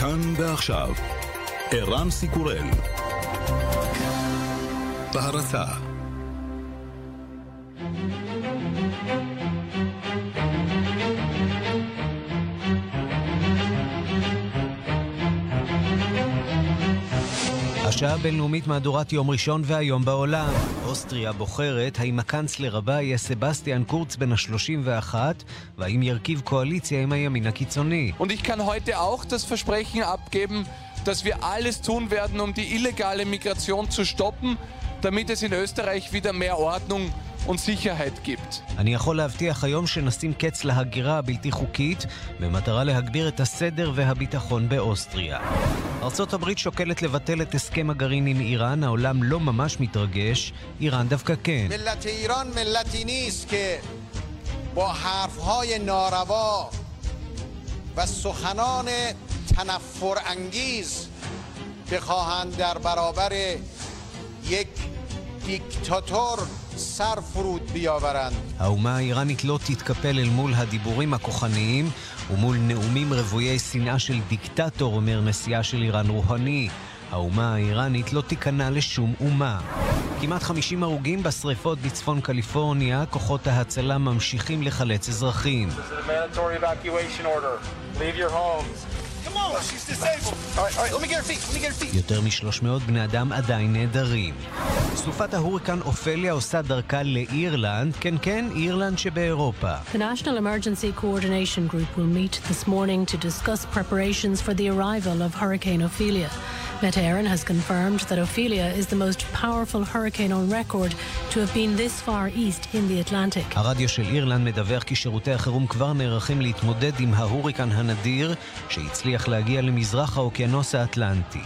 כאן ועכשיו, ערן סיקורל. בהרצה השעה הבינלאומית מהדורת יום ראשון והיום בעולם. אוסטריה בוחרת האם הקנצלר הבא יהיה סבסטיאן קורץ בן ה-31 והאם ירכיב קואליציה עם הימין הקיצוני. Und ich kann heute auch das Versprechen abgeben, dass wir alles tun werden, um die illegale Migration zu stoppen, damit es in Österreich wieder mehr Ordnung und Sicherheit gibt. אני יכול להבטיח היום שנשים קץ להגירה הבלתי חוקית במטרה להגביר את הסדר והביטחון באוסטריה. ארצות הברית שוקלת לבטל את הסכם הגרעין עם איראן, העולם לא ממש מתרגש, איראן דווקא כן. ملت ایران ملتی نیست که با حرفهای ناروا و سخنان تنفر انگیز بخواهند در برابر یک دیکتاتور שר ביוברן. האומה האיראנית לא תתקפל אל מול הדיבורים הכוחניים ומול נאומים רוויי שנאה של דיקטטור, אומר נשיאה של איראן רוהני. האומה האיראנית לא תיכנע לשום אומה. כמעט 50 הרוגים בשריפות בצפון קליפורניה, כוחות ההצלה ממשיכים לחלץ אזרחים. This is a יותר מ-300 בני אדם עדיין נעדרים. סופת ההוריקן אופליה עושה דרכה לאירלנד, כן כן, אירלנד שבאירופה. The National Emergency Coordination Group will meet this morning to discuss preparations for the arrival of Hurricane Ophelia. Meta Aaron has confirmed that Ophelia is the most powerful hurricane on record to have been this far east in the Atlantic. הרדיו של אירלנד מדווח כי שירותי החירום כבר נערכים להתמודד עם ההוריקן הנדיר שהצליח להגיע למזרח האוקיינוס האטלנטי.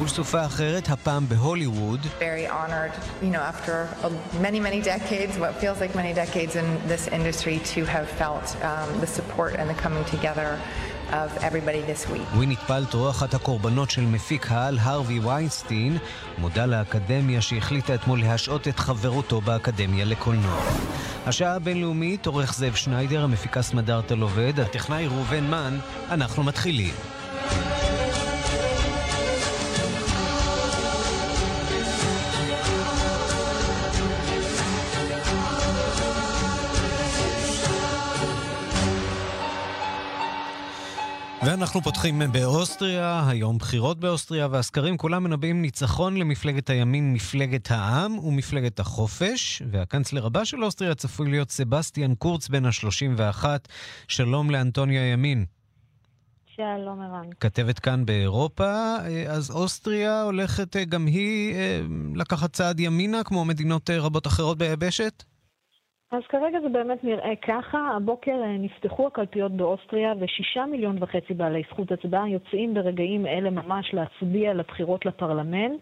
ולסופה אחרת, הפעם בהוליווד, very honored, you know, after uh, many, many decades, what feels like many decades in this industry, to have felt um, the support and the coming together of everybody this week. ווינית פלטרו, אחת הקורבנות של מפיק העל הרווי ויינסטין, מודה לאקדמיה שהחליטה אתמול להשעות את חברותו באקדמיה לקולנוע. השעה הבינלאומית, עורך זאב שניידר, המפיקה סמדארטה עובד, הטכנאי ראובן מן, אנחנו מתחילים. ואנחנו פותחים באוסטריה, היום בחירות באוסטריה, והסקרים כולם מנבאים ניצחון למפלגת הימין, מפלגת העם ומפלגת החופש, והקנצלר הבא של אוסטריה צפוי להיות סבסטיאן קורץ בן ה-31. שלום לאנטוניה ימין. שלום ערן. כתבת כאן באירופה, אז אוסטריה הולכת אה, גם היא אה, לקחת צעד ימינה, כמו מדינות אה, רבות אחרות ביבשת? אז כרגע זה באמת נראה ככה. הבוקר אה, נפתחו הקלפיות באוסטריה ושישה מיליון וחצי בעלי זכות הצבעה יוצאים ברגעים אלה ממש להצביע לבחירות לפרלמנט.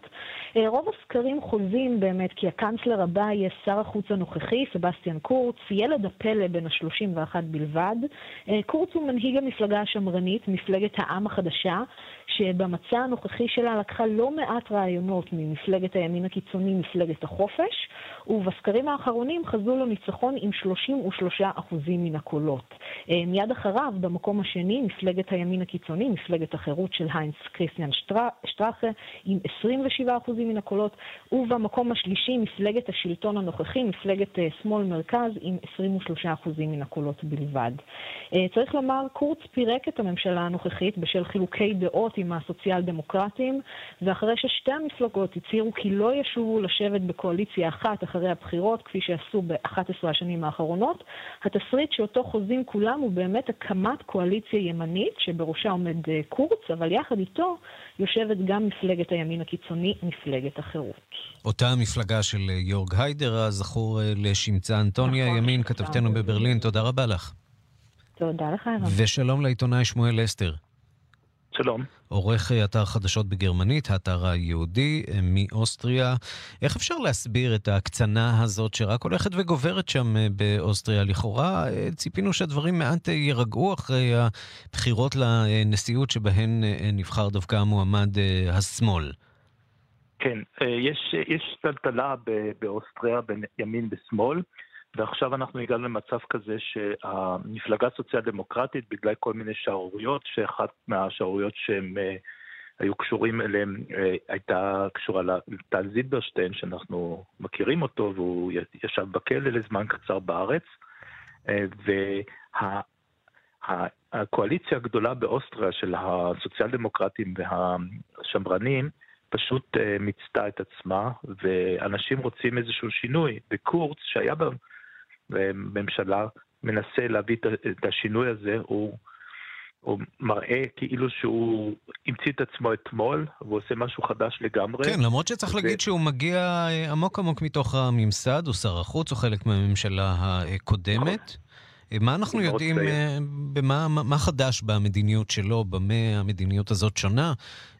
אה, רוב הסקרים חוזים באמת כי הקנצלר הבא יהיה שר החוץ הנוכחי, סבסטיאן קורץ, ילד הפלא בן ה-31 בלבד. אה, קורץ הוא מנהיג המפלגה השמרנית, מפלגת העם החדשה, שבמצע הנוכחי שלה לקחה לא מעט רעיונות ממפלגת הימין הקיצוני, מפלגת החופש, ובסקרים האחרונים חזו לו ניצחון עם 33 אחוזים מן הקולות. אה, מיד אחריו, במקום השני, מפלגת הימין הקיצוני, מפלגת החירות של היינס קריסטיאן שטראכה, עם 27 אחוזים מן הקולות, ובמקום השלישי, מפלגת השלטון הנוכחי, מפלגת אה, שמאל מרכז, עם 23 אחוזים מן הקולות בלבד. אה, צריך לומר, קורץ פירק את הממשלה הנוכחית בשל חילוקי דעות עם הסוציאל דמוקרטים, ואחרי ששתי המפלגות הצהירו כי לא ישובו לשבת בקואליציה אחת אחרי הבחירות, כפי שעשו ב-11 השנים האחרונות, התסריט שאותו חוזים כולם הוא באמת הקמת קואליציה ימנית, שבראשה עומד אה, קורץ, אבל יחד איתו יושבת גם מפלגת הימין הקיצוני, מפלגת החירות. אותה המפלגה של אה, יורג היידר, הזכור אה, לשמצה אנטוניה, נכון, ימין, כתבתנו. בברלין, תודה רבה לך. תודה לך, ערן. ושלום לעיתונאי שמואל אסתר. שלום. עורך אה, אתר חדשות בגרמנית, האתר היהודי אה, מאוסטריה. איך אפשר להסביר את ההקצנה הזאת שרק הולכת וגוברת שם אה, באוסטריה? לכאורה ציפינו שהדברים מעט יירגעו אחרי הבחירות לנשיאות שבהן נבחר דווקא המועמד השמאל. כן, יש, יש טלטלה באוסטריה בין ימין ושמאל. ועכשיו אנחנו הגענו למצב כזה שהמפלגה הסוציאל דמוקרטית, בגלל כל מיני שערוריות, שאחת מהשערוריות שהם אה, היו קשורים אליהם אה, הייתה קשורה לטל זילברשטיין, שאנחנו מכירים אותו, והוא ישב בכלא לזמן קצר בארץ. אה, והקואליציה הגדולה באוסטריה של הסוציאל דמוקרטים והשמרנים פשוט מיצתה את עצמה, ואנשים רוצים איזשהו שינוי. וקורץ, שהיה בממשלה, מנסה להביא את השינוי הזה, הוא... הוא מראה כאילו שהוא המציא את עצמו אתמול, והוא עושה משהו חדש לגמרי. כן, למרות שצריך ו... להגיד שהוא מגיע אה, עמוק עמוק מתוך הממסד, הוא שר החוץ, הוא חלק מהממשלה הקודמת. אה, מה אנחנו יודעים, אה, במה, מה חדש במדיניות שלו, במה המדיניות הזאת שונה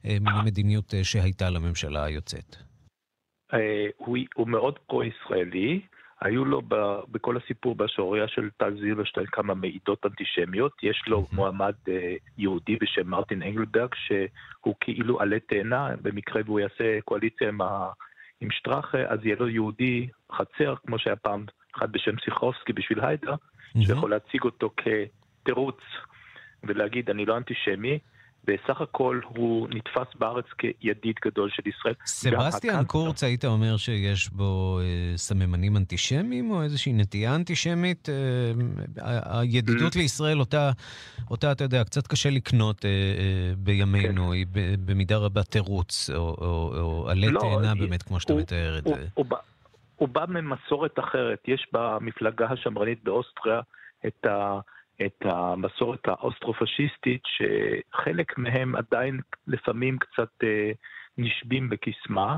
מן המדיניות שהייתה לממשלה היוצאת? הוא, הוא מאוד פרו-ישראלי, היו לו ב, בכל הסיפור בשעוריה של טל זילברשטיין כמה מעידות אנטישמיות. יש לו מועמד אה, יהודי בשם מרטין אנגלברג, שהוא כאילו עלה תאנה, במקרה והוא יעשה קואליציה עם, ה, עם שטראכה, אז יהיה לו יהודי חצר, כמו שהיה פעם אחד בשם סיכרובסקי בשביל היידר, שיכול להציג אותו כתירוץ ולהגיד, אני לא אנטישמי, בסך הכל הוא נתפס בארץ כידיד גדול של ישראל. סבסטיאן קורץ, היית אומר שיש בו אה, סממנים אנטישמיים או איזושהי נטייה אנטישמית? אה, הידידות לישראל, אותה, אותה, אתה יודע, קצת קשה לקנות אה, אה, בימינו, כן. היא במידה רבה תירוץ, או, או, או עלה לא, תאנה באמת, כמו שאתה הוא, מתאר את זה. הוא, הוא, הוא בא ממסורת אחרת. יש במפלגה השמרנית באוסטריה את ה... את המסורת האוסטרו-פשיסטית, שחלק מהם עדיין לפעמים קצת אה, נשבים בקסמה,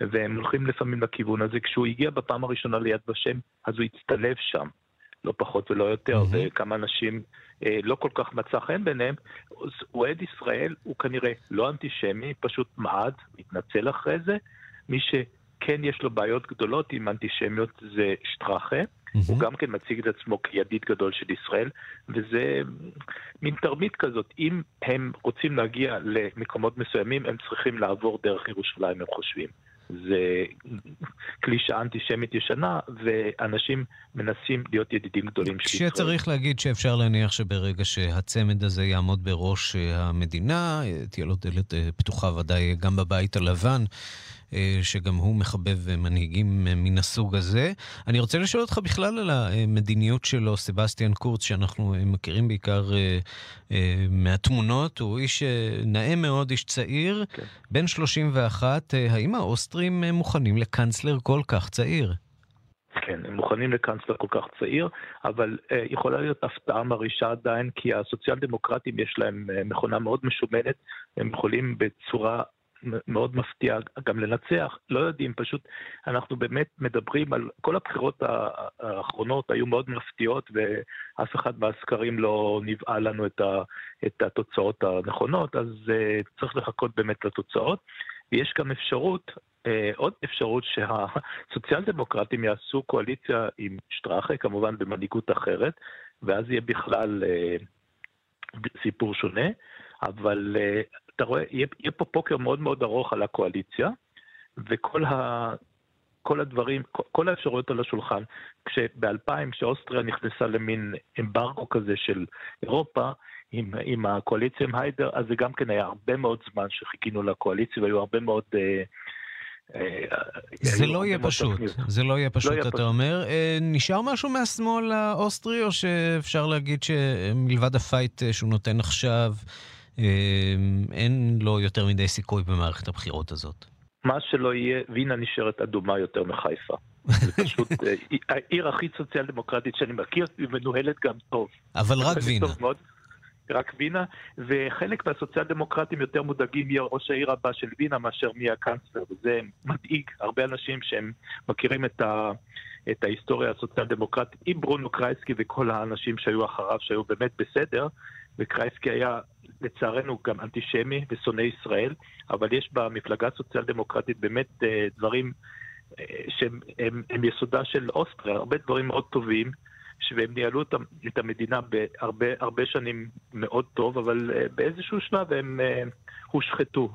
והם הולכים לפעמים לכיוון הזה. כשהוא הגיע בפעם הראשונה ליד ושם, אז הוא הצטלב שם, לא פחות ולא יותר, mm-hmm. וכמה אנשים אה, לא כל כך מצא חן ביניהם. אוהד ישראל, הוא כנראה לא אנטישמי, פשוט מעד, מתנצל אחרי זה. מי שכן יש לו בעיות גדולות עם אנטישמיות זה שטראכה. Mm-hmm. הוא גם כן מציג את עצמו כידיד גדול של ישראל, וזה מין תרמית כזאת. אם הם רוצים להגיע למקומות מסוימים, הם צריכים לעבור דרך ירושלים, הם חושבים. זה קלישה אנטישמית ישנה, ואנשים מנסים להיות ידידים גדולים של ישראל. כשצריך להגיד שאפשר להניח שברגע שהצמד הזה יעמוד בראש המדינה, תהיה לו דלת אה, פתוחה ודאי גם בבית הלבן. אה, שגם הוא מחבב מנהיגים מן הסוג הזה. אני רוצה לשאול אותך בכלל על המדיניות שלו, סבסטיאן קורץ, שאנחנו מכירים בעיקר אה, מהתמונות. הוא איש נאה מאוד, איש צעיר, כן. בן 31. האם האוסטרים מוכנים לקנצלר כל כך צעיר? כן, הם מוכנים לקנצלר כל כך צעיר, אבל uh, יכולה להיות הפתעה מרעישה עדיין, כי הסוציאל דמוקרטים יש להם uh, מכונה מאוד משומנת, הם יכולים בצורה מאוד מפתיע גם לנצח, לא יודעים, פשוט אנחנו באמת מדברים על, כל הבחירות האחרונות היו מאוד מפתיעות ואף אחד מהסקרים לא נבעה לנו את, ה, את התוצאות הנכונות, אז uh, צריך לחכות באמת לתוצאות. ויש גם אפשרות, אה, עוד אפשרות שהסוציאל דמוקרטים יעשו קואליציה עם שטראכה, כמובן במנהיגות אחרת, ואז יהיה בכלל אה, סיפור שונה, אבל אתה רואה, יהיה, יהיה פה פוקר מאוד מאוד ארוך על הקואליציה, וכל ה... כל הדברים, כל האפשרויות על השולחן. כשב-2000, כשאוסטריה נכנסה למין אמברגו כזה של אירופה, עם, עם הקואליציה עם היידר, אז זה גם כן היה הרבה מאוד זמן שחיכינו לקואליציה, והיו הרבה מאוד... אה, אה, זה לא יהיה פשוט, זה לא יהיה פשוט, אתה אומר. אה, נשאר משהו מהשמאל האוסטרי, או שאפשר להגיד שמלבד ה fight שהוא נותן עכשיו, אין לו יותר מדי סיכוי במערכת הבחירות הזאת? מה שלא יהיה, וינה נשארת אדומה יותר מחיפה. זה פשוט העיר הכי סוציאל דמוקרטית שאני מכיר, היא מנוהלת גם טוב. אבל רק וינה. רק וינה, וחלק מהסוציאל דמוקרטים יותר מודאגים מי ראש העיר הבא של וינה מאשר מי הקאנצלר, וזה מדאיג הרבה אנשים שהם מכירים את, ה, את ההיסטוריה הסוציאל דמוקרטית עם ברונו קרייסקי וכל האנשים שהיו אחריו שהיו באמת בסדר, וקרייסקי היה לצערנו גם אנטישמי ושונא ישראל, אבל יש במפלגה הסוציאל דמוקרטית באמת אה, דברים אה, שהם הם, הם יסודה של אוסטריה, הרבה דברים מאוד טובים. והם ניהלו את המדינה בהרבה הרבה שנים מאוד טוב, אבל אה, באיזשהו שלב הם הושחתו.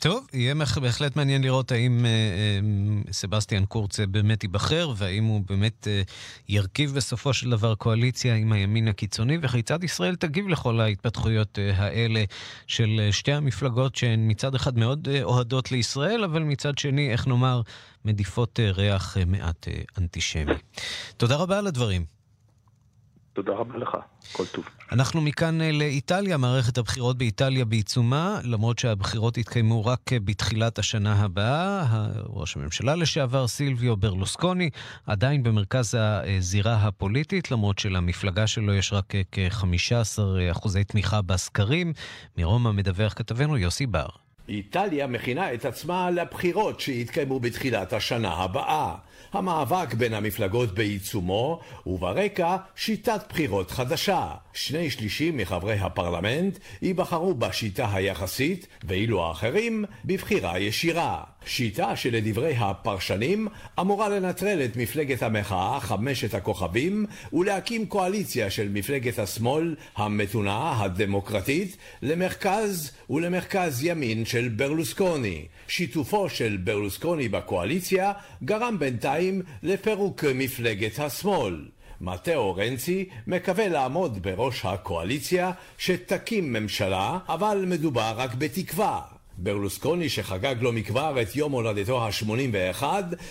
טוב, יהיה בהחלט מעניין לראות האם אה, אה, סבסטיאן קורץ באמת ייבחר, והאם הוא באמת אה, ירכיב בסופו של דבר קואליציה עם הימין הקיצוני, וכיצד ישראל תגיב לכל ההתפתחויות אה, האלה של אה, שתי המפלגות שהן מצד אחד מאוד אה, אוהדות לישראל, אבל מצד שני, איך נאמר, מדיפות אה, ריח מעט אה, אנטישמי. תודה רבה על הדברים. תודה רבה לך, כל טוב. אנחנו מכאן אה, לאיטליה, מערכת הבחירות באיטליה בעיצומה, למרות שהבחירות יתקיימו רק אה, בתחילת השנה הבאה. ראש הממשלה לשעבר סילביו ברלוסקוני עדיין במרכז הזירה הפוליטית, למרות שלמפלגה שלו יש רק אה, כ-15 אחוזי תמיכה בסקרים. מרומא מדווח כתבנו יוסי בר. איטליה מכינה את עצמה לבחירות שיתקיימו בתחילת השנה הבאה. המאבק בין המפלגות בעיצומו, וברקע שיטת בחירות חדשה. שני שלישים מחברי הפרלמנט ייבחרו בשיטה היחסית, ואילו האחרים בבחירה ישירה. שיטה שלדברי הפרשנים אמורה לנטרל את מפלגת המחאה חמשת הכוכבים ולהקים קואליציה של מפלגת השמאל המתונה הדמוקרטית למרכז ולמרכז ימין של ברלוסקוני. שיתופו של ברלוסקוני בקואליציה גרם בינתיים לפירוק מפלגת השמאל. מתאו רנצי מקווה לעמוד בראש הקואליציה שתקים ממשלה, אבל מדובר רק בתקווה. ברלוסקוני שחגג לא מכבר את יום הולדתו ה-81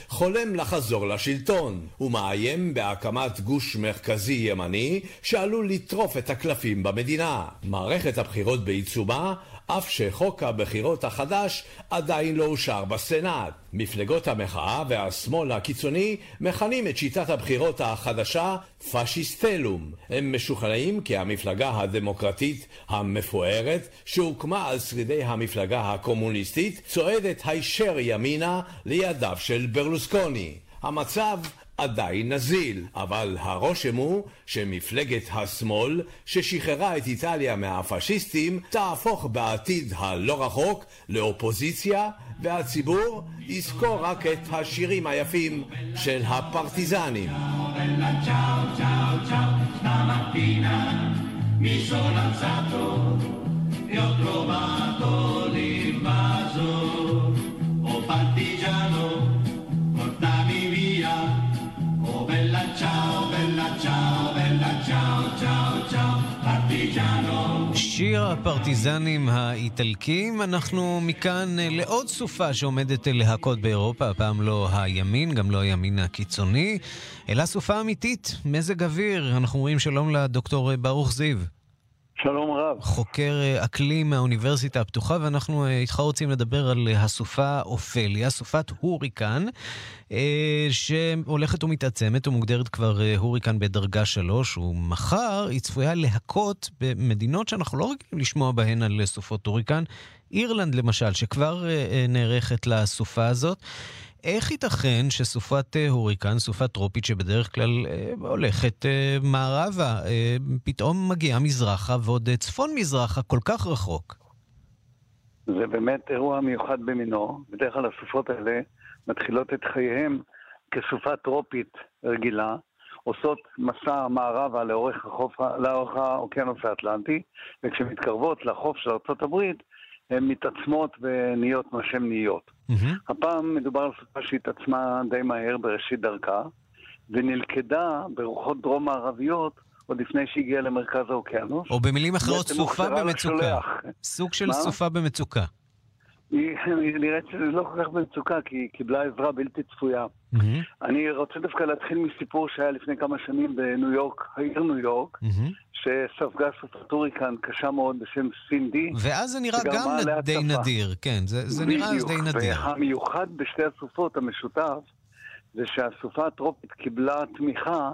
חולם לחזור לשלטון. הוא מאיים בהקמת גוש מרכזי ימני שעלול לטרוף את הקלפים במדינה. מערכת הבחירות בעיצומה אף שחוק הבחירות החדש עדיין לא אושר בסנאט. מפלגות המחאה והשמאל הקיצוני מכנים את שיטת הבחירות החדשה פשיסטלום. הם משוכנעים כי המפלגה הדמוקרטית המפוארת, שהוקמה על שרידי המפלגה הקומוניסטית, צועדת הישר ימינה לידיו של ברלוסקוני. המצב עדיין נזיל, אבל הרושם הוא שמפלגת השמאל ששחררה את איטליה מהפשיסטים תהפוך בעתיד הלא רחוק לאופוזיציה והציבור יזכור רק את השירים היפים של הפרטיזנים. Mi sono alzato e ho trovato l'invaso, oh partigiano, שיר הפרטיזנים האיטלקים, אנחנו מכאן לעוד סופה שעומדת להכות באירופה, הפעם לא הימין, גם לא הימין הקיצוני, אלא סופה אמיתית, מזג אוויר. אנחנו אומרים שלום לדוקטור ברוך זיו. שלום רב. חוקר אקלים מהאוניברסיטה הפתוחה, ואנחנו איתך רוצים לדבר על הסופה אופליה, סופת הוריקן, שהולכת ומתעצמת ומוגדרת כבר הוריקן בדרגה שלוש, ומחר היא צפויה להכות במדינות שאנחנו לא רגילים לשמוע בהן על סופות הוריקן, אירלנד למשל, שכבר נערכת לסופה הזאת. איך ייתכן שסופת אה, הוריקן, סופה טרופית שבדרך כלל אה, הולכת אה, מערבה, פתאום מגיעה מזרחה ועוד אה, צפון מזרחה כל כך רחוק? זה באמת אירוע מיוחד במינו. בדרך כלל הסופות האלה מתחילות את חייהן כסופה טרופית רגילה, עושות מסע מערבה לאורך, החוף, לאורך האוקיינוס האטלנטי, וכשמתקרבות לחוף של ארה"ב, הן מתעצמות ונהיות מה שהן נהיות. Mm-hmm. הפעם מדובר על סופה שהתעצמה די מהר בראשית דרכה, ונלכדה ברוחות דרום-מערביות עוד לפני שהגיעה למרכז האוקיינוס. או במילים אחרות, סופה במצוקה. סוג של מה? סופה במצוקה. היא נראית לא כל כך במצוקה, כי היא קיבלה עזרה בלתי צפויה. Mm-hmm. אני רוצה דווקא להתחיל מסיפור שהיה לפני כמה שנים בניו יורק, העיר ניו יורק, mm-hmm. שספגה סופת הוריקן קשה מאוד בשם סינדי. ואז זה נראה גם די צפה. נדיר, כן, זה, זה נראה אז די נדיר. והמיוחד בשתי הסופות, המשותף, זה שהסופה הטרופית קיבלה תמיכה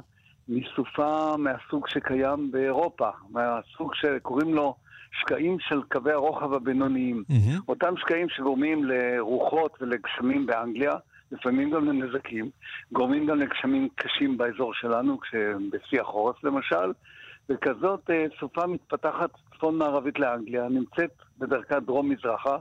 מסופה מהסוג שקיים באירופה, מהסוג שקוראים לו שקעים של קווי הרוחב הבינוניים. Mm-hmm. אותם שקעים שגורמים לרוחות ולגשמים באנגליה, לפעמים גם לנזקים, גורמים גם לגשמים קשים באזור שלנו, בשיא החורף למשל, וכזאת אה, סופה מתפתחת צפון-מערבית לאנגליה, נמצאת בדרכה דרום-מזרחה,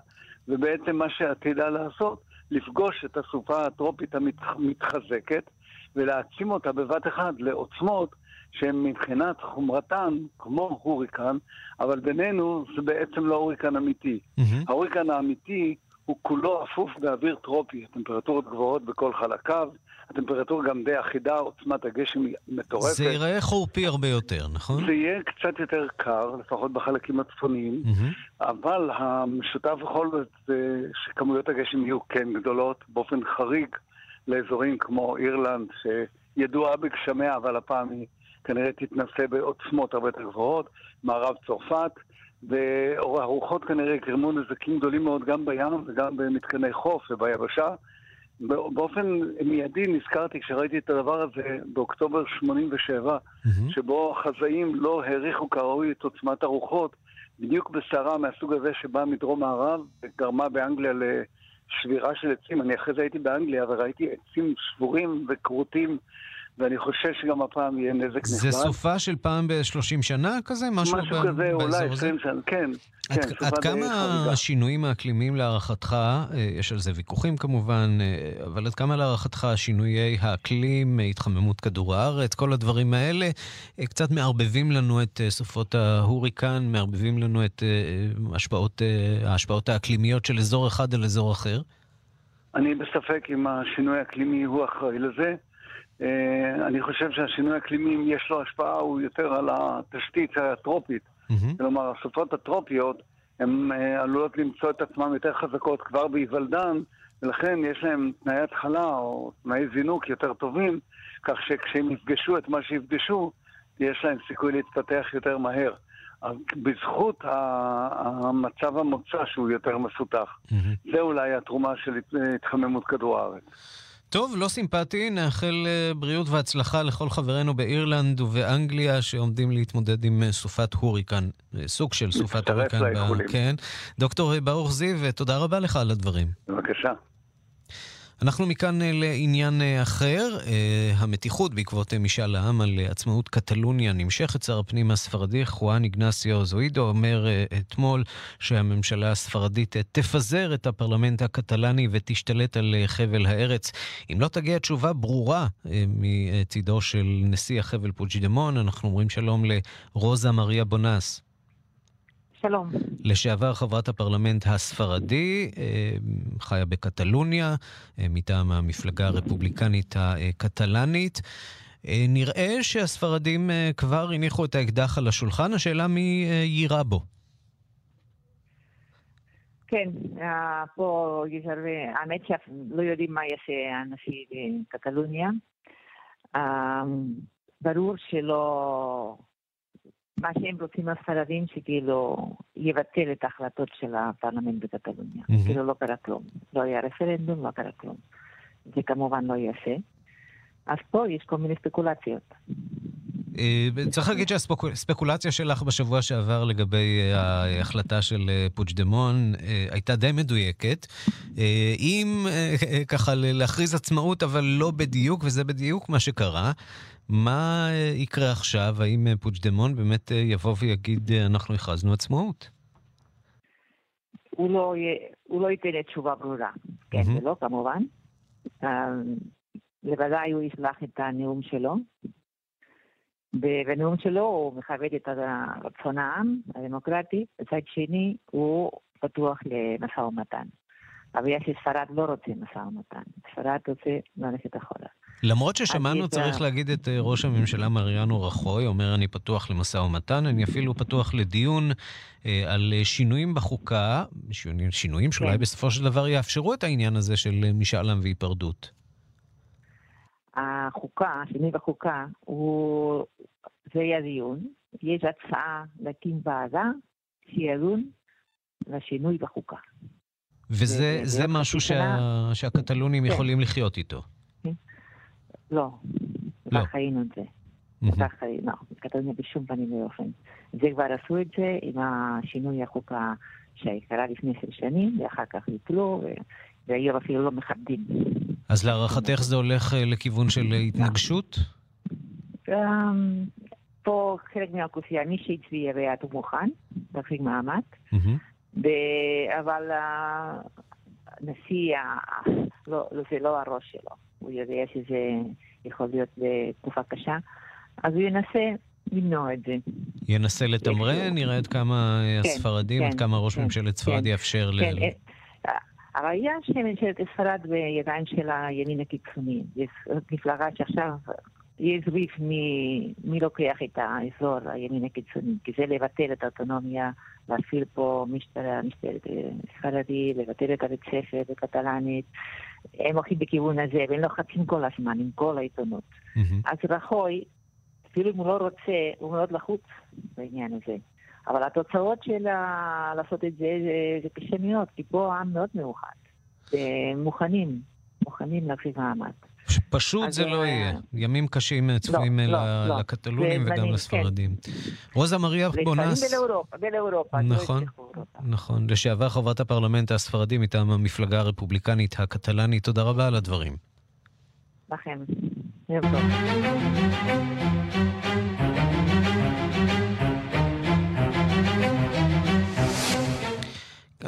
ובעצם מה שעתידה לעשות, לפגוש את הסופה הטרופית המתחזקת ולהעצים אותה בבת אחת לעוצמות שהן מבחינת חומרתן כמו הוריקן, אבל בינינו זה בעצם לא הוריקן אמיתי. Mm-hmm. ההוריקן האמיתי הוא כולו אפוף באוויר טרופי, הטמפרטורות גבוהות בכל חלקיו, הטמפרטורה גם די אחידה, עוצמת הגשם היא מטורפת. זה ייראה חורפי הרבה יותר, נכון? זה יהיה קצת יותר קר, לפחות בחלקים הצפוניים, mm-hmm. אבל המשותף בכל זאת זה שכמויות הגשם יהיו כן גדולות, באופן חריג לאזורים כמו אירלנד, שידועה בגשמיה, אבל הפעם היא כנראה תתנסה בעוצמות הרבה יותר גבוהות, מערב צרפת. והרוחות כנראה יגרמו נזקים גדולים מאוד גם בים וגם במתקני חוף וביבשה. באופן מיידי נזכרתי כשראיתי את הדבר הזה באוקטובר 87, mm-hmm. שבו החזאים לא העריכו כראוי את עוצמת הרוחות, בדיוק בסערה מהסוג הזה שבאה מדרום מערב וגרמה באנגליה לשבירה של עצים. אני אחרי זה הייתי באנגליה וראיתי עצים שבורים וכרותים ואני חושב שגם הפעם יהיה נזק נכבד. זה סופה של פעם ב-30 שנה כזה? משהו, משהו ב- כזה, אולי 20 שנה, כן. עד, כן, עד כמה השינויים האקלימיים להערכתך, אה, יש על זה ויכוחים כמובן, אה, אבל עד כמה להערכתך שינויי האקלים, התחממות כדור הארץ, כל הדברים האלה, אה, קצת מערבבים לנו את סופות ההוריקן, מערבבים לנו את השפעות, ההשפעות האקלימיות של אזור אחד על אזור אחר? אני בספק אם השינוי האקלימי הוא אחראי לזה. אה, אני חושב שהשינוי האקלימי, יש לו השפעה, הוא יותר על התשתית הטרופית. Mm-hmm. כלומר, הסופות הטרופיות, הן אה, עלולות למצוא את עצמן יותר חזקות כבר בהיוולדן, ולכן יש להן תנאי התחלה או תנאי זינוק יותר טובים, כך שכשהם יפגשו את מה שיפגשו, יש להם סיכוי להתפתח יותר מהר. בזכות המצב המוצא שהוא יותר מפותח. Mm-hmm. זה אולי התרומה של התחממות כדור הארץ. טוב, לא סימפטי, נאחל אה, בריאות והצלחה לכל חברינו באירלנד ובאנגליה שעומדים להתמודד עם אה, סופת הוריקן, אה, סוג של סופת הוריקן. כן. דוקטור ברוך זיו, תודה רבה לך על הדברים. בבקשה. אנחנו מכאן אה, לעניין אה, אחר. אה, המתיחות בעקבות משאל העם על עצמאות קטלוניה נמשכת. שר הפנים הספרדי, חואן איגנסיו זוידו, אומר אתמול שהממשלה הספרדית תפזר את הפרלמנט הקטלני ותשתלט על חבל הארץ. אם לא תגיע תשובה ברורה מצידו של נשיא החבל פוג'ידמון, אנחנו אומרים שלום לרוזה מריה בונאס. שלום. לשעבר חברת הפרלמנט הספרדי, אה, חיה בקטלוניה, אה, מטעם המפלגה הרפובליקנית הקטלנית. אה, נראה שהספרדים כבר הניחו את האקדח על השולחן, השאלה מי יירה בו. כן, פה יש הרבה, האמת שלא יודעים מה יעשה הנשיא בקטלוניה. ברור שלא מה שהם רוצים הספרדים שכאילו יבטל את ההחלטות של הפרלמנט בקטלוניה. Mm-hmm. כאילו לא קרה כלום. לא היה רפרנדום, לא קרה כלום. זה כמובן לא יעשה. אז פה יש כל מיני ספקולציות. אה, צריך להגיד שהספקולציה שלך בשבוע שעבר לגבי אה, ההחלטה של אה, פוג'דמון הייתה די מדויקת. אם ככה להכריז עצמאות, אבל לא בדיוק, וזה בדיוק מה שקרה, מה יקרה עכשיו? האם פוג'דמון באמת יבוא ויגיד, אנחנו הכרזנו עצמאות? הוא לא, הוא לא ייתן תשובה ברורה. כן mm-hmm. ולא, כמובן. בוודאי הוא ישלח את הנאום שלו. בנאום שלו הוא מכבד את רצון העם הדמוקרטי, מצד שני הוא פתוח למשא ומתן. אבל יש שספרד לא רוצה משא ומתן, ספרד רוצה ללכת אחורה. למרות ששמענו, צריך להגיד, את אה, ראש הממשלה מריאנו רחוי, אומר אני פתוח למשא ומתן, אני אפילו פתוח לדיון אה, על אה, שינויים בחוקה, שינויים שאולי כן. בסופו של דבר יאפשרו את העניין הזה של משאל עם והיפרדות. החוקה, השינוי בחוקה, הוא, זה יהיה דיון. יש הצעה להקים ועדה שידון לשינוי בחוקה. וזה זה משהו שה, שהקטלונים כן. יכולים לחיות איתו. לא, לא. חיינו את זה. כך, לא, קטלוניה בשום פנים ואופן. זה כבר עשו את זה עם השינוי החוקה שקרה לפני עשר שנים, ואחר כך ביטלו, והיום אפילו לא מכבדים. אז להערכתך זה הולך אה, לכיוון של התנגשות? אמ, פה חלק מהאוכלוסייה, מי שהצביע ביד הוא מוכן, להחזיק מעמד, אבל הנשיא, לא, לא, זה לא הראש שלו, הוא יודע שזה יכול להיות בתקופה קשה, אז הוא ינסה למנוע את זה. ינסה לתמרן, נראה עד כמה כן, הספרדים, עד כן, כמה ראש כן, ממשלת ספרד יאפשר ל... הראייה שממשלת ספרד בידיים של הימין הקיצוני. זו מפלגה שעכשיו יש ריב מי, מי לוקח את האזור הימין הקיצוני, כי זה לבטל את האוטונומיה, להפעיל פה משטרה, משטרת ספרדי, לבטל את הבית ספר בקטלנית. הם הולכים בכיוון הזה, והם לוחצים כל הזמן עם כל העיתונות. Mm-hmm. אז רחוי, אפילו אם הוא לא רוצה, הוא מאוד לחוץ בעניין הזה. אבל התוצאות של ה... לעשות את זה זה, זה קשה מאוד, כי פה העם מאוד מאוחד. מוכנים, מוכנים להחזיק מעמד. פשוט זה לא יהיה. ימים קשים לא, צפויים לא, לא. לקטלונים וגם כן. לספרדים. רוזה מריה בונס... ולאירופה, נכון, נכון. לשעבר חברת הפרלמנט הספרדי מטעם המפלגה הרפובליקנית הקטלנית, תודה רבה על הדברים. לכם.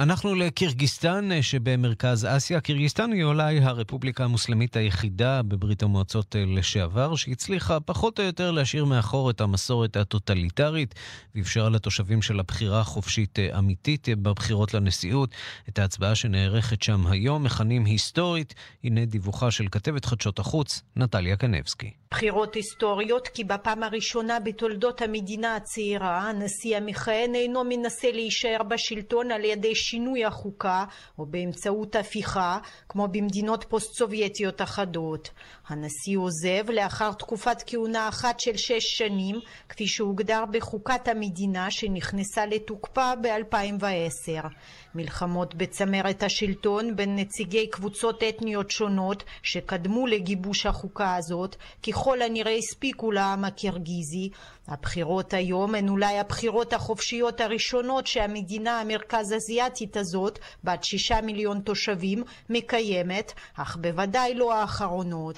אנחנו לקירגיסטן אה, שבמרכז אסיה. קירגיסטן היא אולי הרפובליקה המוסלמית היחידה בברית המועצות אה, לשעבר, שהצליחה פחות או יותר להשאיר מאחור את המסורת הטוטליטרית, ואפשרה לתושבים שלה בחירה חופשית אה, אמיתית בבחירות לנשיאות. את ההצבעה שנערכת שם היום מכנים היסטורית. הנה דיווחה של כתבת חדשות החוץ, נטליה קנבסקי. בחירות היסטוריות כי בפעם הראשונה בתולדות המדינה הצעירה הנשיא המכהן אינו מנסה להישאר בשלטון על ידי שינוי החוקה או באמצעות הפיכה כמו במדינות פוסט-סובייטיות אחדות. הנשיא עוזב לאחר תקופת כהונה אחת של שש שנים כפי שהוגדר בחוקת המדינה שנכנסה לתוקפה ב-2010. מלחמות בצמרת השלטון בין נציגי קבוצות אתניות שונות שקדמו לגיבוש החוקה הזאת ככל הנראה הספיקו לעם הקירגיזי הבחירות היום הן אולי הבחירות החופשיות הראשונות שהמדינה המרכז אזיאתית הזאת, בת שישה מיליון תושבים, מקיימת, אך בוודאי לא האחרונות.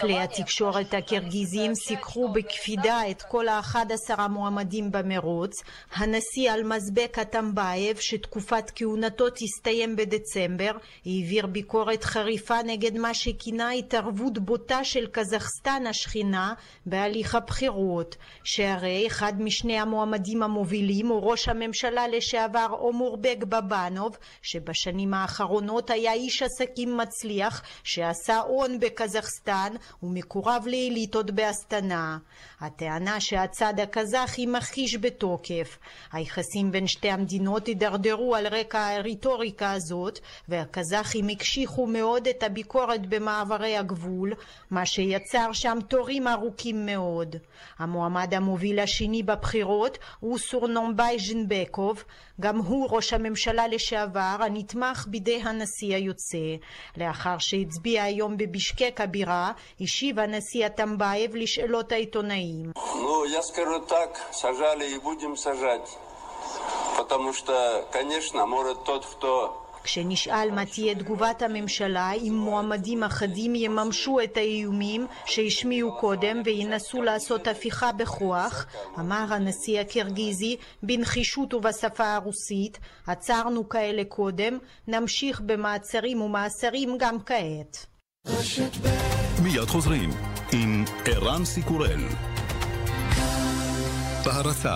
כלי התקשורת הקירגיזים סיקרו בקפידה את כל ה-11 המועמדים במרוץ. הנשיא אלמזבק אטמבייב, שתקופת כהונתו תסתיים בדצמבר, העביר ביקורת חריפה נגד מה שכ... כינה התערבות בוטה של קזחסטן השכנה בהליך הבחירות, שהרי אחד משני המועמדים המובילים הוא ראש הממשלה לשעבר אומורבק בבנוב, שבשנים האחרונות היה איש עסקים מצליח שעשה הון בקזחסטן ומקורב לאליטות באסטנה. הטענה שהצד הקזחי מכחיש בתוקף. היחסים בין שתי המדינות הידרדרו על רקע הרטוריקה הזאת, והקזחים הקשיחו מאוד את הביקורת במעברי הגבול, מה שיצר שם תורים ארוכים מאוד. המועמד המוביל השני בבחירות הוא סורונבאי ז'נבקוב, גם הוא ראש הממשלה לשעבר הנתמך בידי הנשיא היוצא. לאחר שהצביע היום בבישקק הבירה, השיב הנשיא אטמבייב לשאלות העיתונאים. Ну, я скажу так, сажали и будем сажать. Потому что, конечно, может тот, кто כשנשאל מה תהיה תגובת הממשלה אם מועמדים אחדים יממשו את האיומים שהשמיעו קודם וינסו לעשות הפיכה בכוח, אמר הנשיא הקירגיזי בנחישות ובשפה הרוסית, עצרנו כאלה קודם, נמשיך במעצרים ומאסרים גם כעת. מיד חוזרים עם ערן סיקורל. בהרצה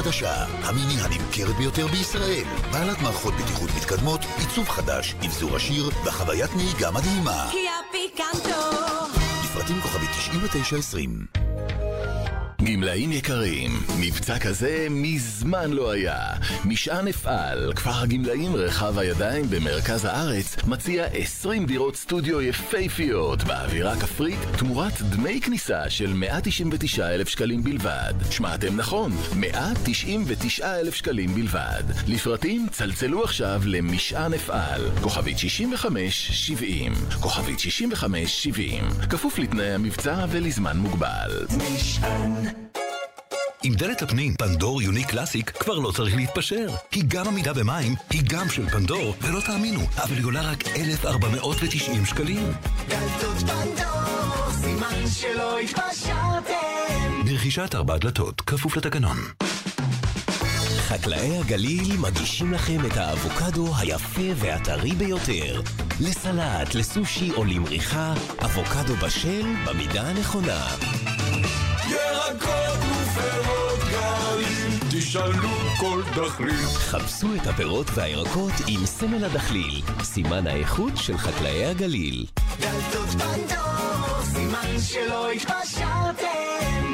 החדשה, המיני הנמכרת ביותר בישראל, בעלת מערכות בטיחות מתקדמות, עיצוב חדש, אבזור עשיר וחוויית נהיגה מדהימה. קיה פיקנטו! לפרטים כוכבי 9920 גמלאים יקרים, מבצע כזה מזמן לא היה. משען אפעל, כפר הגמלאים רחב הידיים במרכז הארץ, מציע 20 דירות סטודיו יפייפיות באווירה כפרית תמורת דמי כניסה של 199 אלף שקלים בלבד. שמעתם נכון, 199 אלף שקלים בלבד. לפרטים צלצלו עכשיו למשען אפעל, כוכבית 6570, כוכבית 6570, כפוף לתנאי המבצע ולזמן מוגבל. משען עם דלת הפנים פנדור יוני קלאסיק כבר לא צריך להתפשר. היא גם עמידה במים, היא גם של פנדור, ולא תאמינו, אבל היא עולה רק 1,490 שקלים. דלתות פנדור, סימן שלא התפשרתם. ברכישת ארבע דלתות, כפוף לתקנון. חקלאי הגליל מגישים לכם את האבוקדו היפה והטרי ביותר. לסלט, לסושי או למריחה, אבוקדו בשל במידה הנכונה. ירקות תשאלו כל דחליל. חפשו את הפירות והירקות עם סמל הדחליל, סימן האיכות של חקלאי הגליל. דלתות פנדור, סימן שלא התפשרתם.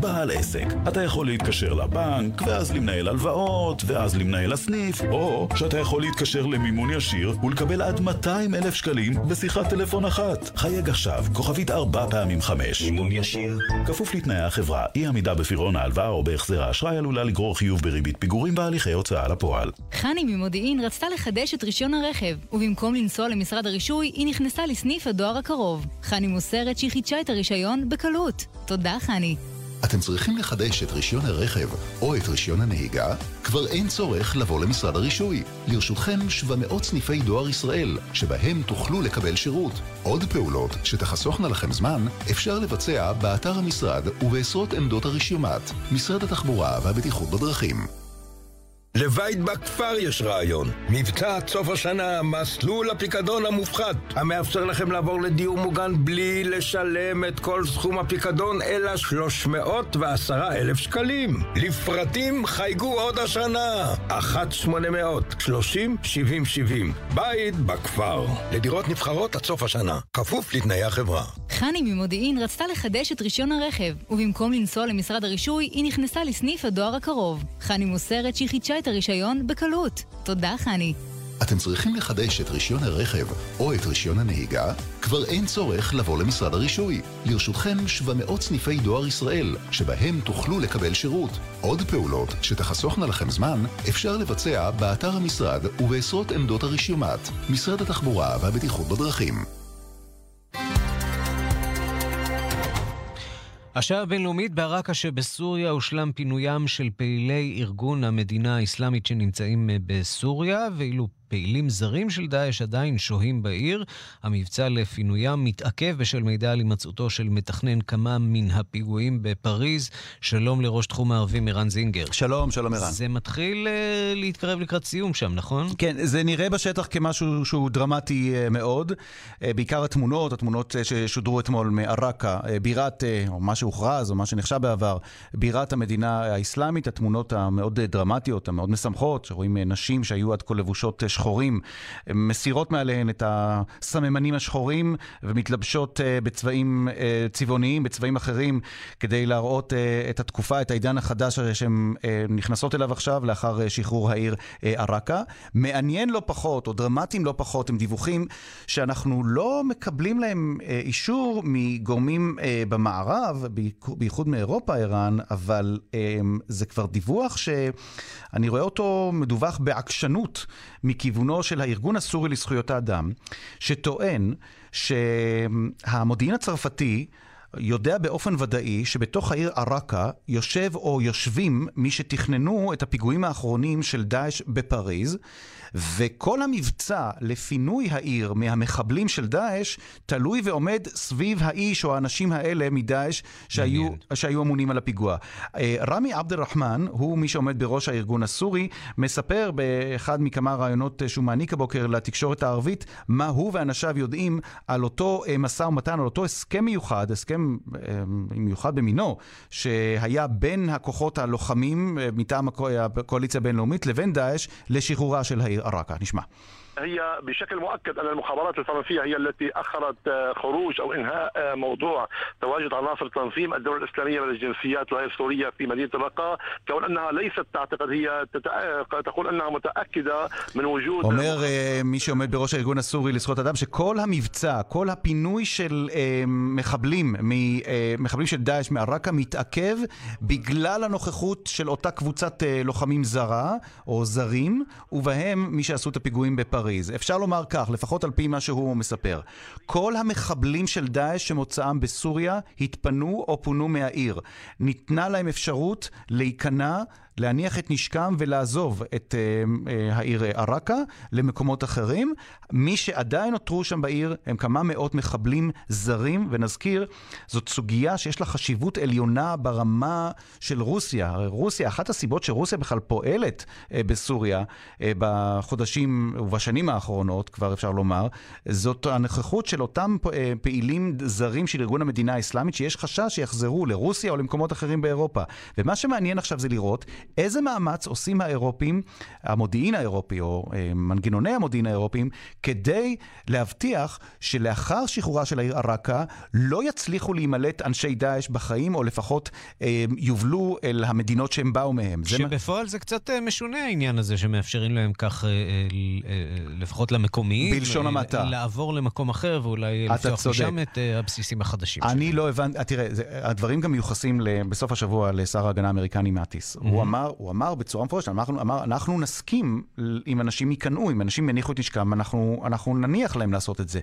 בעל עסק, אתה יכול להתקשר לבנק, ואז למנהל הלוואות, ואז למנהל הסניף, או שאתה יכול להתקשר למימון ישיר ולקבל עד 200 אלף שקלים בשיחת טלפון אחת. חייג עכשיו, כוכבית 4 פעמים 5. מימון ישיר. כפוף לתנאי החברה, אי עמידה בפירעון ההלוואה או בהחזר האשראי עלולה לגרור חיוב בריבית פיגורים בהליכי הוצאה לפועל. חני ממודיעין רצתה לחדש את רישיון הרכב, ובמקום לנסוע למשרד הרישוי, היא נכנסה לסניף הדואר הקרוב. חני מוסרת שהיא חידשה את הרישיון בקלות. תודה, חני. אתם צריכים לחדש את רישיון הרכב או את רישיון הנהיגה? כבר אין צורך לבוא למשרד הרישוי. לרשותכם 700 סניפי דואר ישראל, שבהם תוכלו לקבל שירות. עוד פעולות שתחסוכנה לכם זמן, אפשר לבצע באתר המשרד ובעשרות עמדות הרשיומט. משרד התחבורה והבטיחות בדרכים. לבית בכפר יש רעיון. מבצע עד סוף השנה, מסלול הפיקדון המופחת, המאפשר לכם לעבור לדיור מוגן בלי לשלם את כל סכום הפיקדון, אלא 310 אלף שקלים. לפרטים חייגו עוד השנה. 1-800-30-70-70. בית בכפר. לדירות נבחרות עד סוף השנה. כפוף לתנאי החברה. חני ממודיעין רצתה לחדש את רישיון הרכב, ובמקום לנסוע למשרד הרישוי, היא נכנסה לסניף הדואר הקרוב. חני מוסרת שהיא חידשה את הרישיון בקלות. תודה, חני. אתם צריכים לחדש את רישיון הרכב או את רישיון הנהיגה? כבר אין צורך לבוא למשרד הרישוי. לרשותכם 700 סניפי דואר ישראל, שבהם תוכלו לקבל שירות. עוד פעולות שתחסוכנה לכם זמן, אפשר לבצע באתר המשרד ובעשרות עמדות הרשיומט. משרד התחבורה והבטיחות בדרכים. השעה הבינלאומית בעראקה שבסוריה הושלם פינוים של פעילי ארגון המדינה האסלאמית שנמצאים בסוריה, ואילו פעילים זרים של דאעש עדיין שוהים בעיר. המבצע לפינוים מתעכב בשל מידע על הימצאותו של מתכנן כמה מן הפיגועים בפריז. שלום לראש תחום הערבים ערן זינגר. שלום, שלום ערן. זה מתחיל uh, להתקרב לקראת סיום שם, נכון? כן, זה נראה בשטח כמשהו שהוא דרמטי uh, מאוד. Uh, בעיקר התמונות, התמונות uh, ששודרו אתמול מעראקה, uh, בירת, uh, או מה שהוכרז, או מה שנחשב בעבר, בירת המדינה האסלאמית, התמונות המאוד דרמטיות, המאוד משמחות, שרואים uh, נשים שהיו עד כה לבושות uh, שחורים, מסירות מעליהן את הסממנים השחורים ומתלבשות אה, בצבעים אה, צבעוניים, בצבעים אחרים, כדי להראות אה, את התקופה, את העידן החדש שהן נכנסות אליו עכשיו, לאחר שחרור העיר עראקה. מעניין לא פחות, או דרמטיים לא פחות, הם דיווחים שאנחנו לא מקבלים להם אישור מגורמים במערב, בייחוד מאירופה, ערן, אבל זה כבר דיווח שאני רואה אותו מדווח בעקשנות מכיוונו של הארגון הסורי לזכויות האדם, שטוען שהמודיעין הצרפתי יודע באופן ודאי שבתוך העיר עראקה יושב או יושבים מי שתכננו את הפיגועים האחרונים של דאעש בפריז. וכל המבצע לפינוי העיר מהמחבלים של דאעש תלוי ועומד סביב האיש או האנשים האלה מדאעש שהיו, שהיו אמונים על הפיגוע. אה, רמי עבד אל-רחמן, הוא מי שעומד בראש הארגון הסורי, מספר באחד מכמה ראיונות שהוא מעניק הבוקר לתקשורת הערבית, מה הוא ואנשיו יודעים על אותו אה, משא ומתן, על אותו הסכם מיוחד, הסכם לוחם אמ, במיוחד במינו, שהיה בין הכוחות הלוחמים אה, מטעם הקואליציה הבינלאומית לבין דאעש לשחרורה של העיר עראקה. נשמע. هي بشكل مؤكد ان المخابرات الفرنسيه هي التي اخرت خروج او انهاء موضوع تواجد عناصر تنظيم الدوله الاسلاميه من الجنسيات الغير سوريه في مدينه الرقه كون انها ليست تعتقد هي تقول انها متاكده من وجود אומר מי שעומד בראש הארגון הסורי לזכויות אדם שכל המבצע, כל הפינוי של מחבלים, מחבלים של דאעש מעראקה מתעכב בגלל הנוכחות של אותה קבוצת לוחמים זרה או זרים, ובהם מי שעשו את הפיגועים בפריז. פריז. אפשר לומר כך, לפחות על פי מה שהוא מספר. כל המחבלים של דאעש שמוצאם בסוריה התפנו או פונו מהעיר. ניתנה להם אפשרות להיכנע להניח את נשקם ולעזוב את אה, אה, העיר עראקה למקומות אחרים. מי שעדיין נותרו שם בעיר הם כמה מאות מחבלים זרים, ונזכיר, זאת סוגיה שיש לה חשיבות עליונה ברמה של רוסיה. רוסיה, אחת הסיבות שרוסיה בכלל פועלת אה, בסוריה אה, בחודשים ובשנים האחרונות, כבר אפשר לומר, זאת הנוכחות של אותם אה, פעילים זרים של ארגון המדינה האסלאמית, שיש חשש שיחזרו לרוסיה או למקומות אחרים באירופה. ומה שמעניין עכשיו זה לראות איזה מאמץ עושים האירופים, המודיעין האירופי או אה, מנגנוני המודיעין האירופיים, כדי להבטיח שלאחר שחרורה של העיר עראקה לא יצליחו להימלט אנשי דאעש בחיים, או לפחות אה, יובלו אל המדינות שהם באו מהם. שבפועל זה קצת אה, משונה העניין הזה שמאפשרים להם כך, אה, אה, לפחות למקומיים, בלשון המעטה, לעבור למקום אחר ואולי לפתוח משם את הבסיסים החדשים. אני שלהם. לא הבנתי, תראה, זה, הדברים גם מיוחסים בסוף השבוע לשר ההגנה האמריקני מאטיס. Mm-hmm. הוא, אמר, הוא אמר בצורה מפורשת, אנחנו, אמר, אנחנו נסכים אם אנשים ייכנעו, אם אנשים יניחו את נשקם, אנחנו, אנחנו נניח להם לעשות את זה.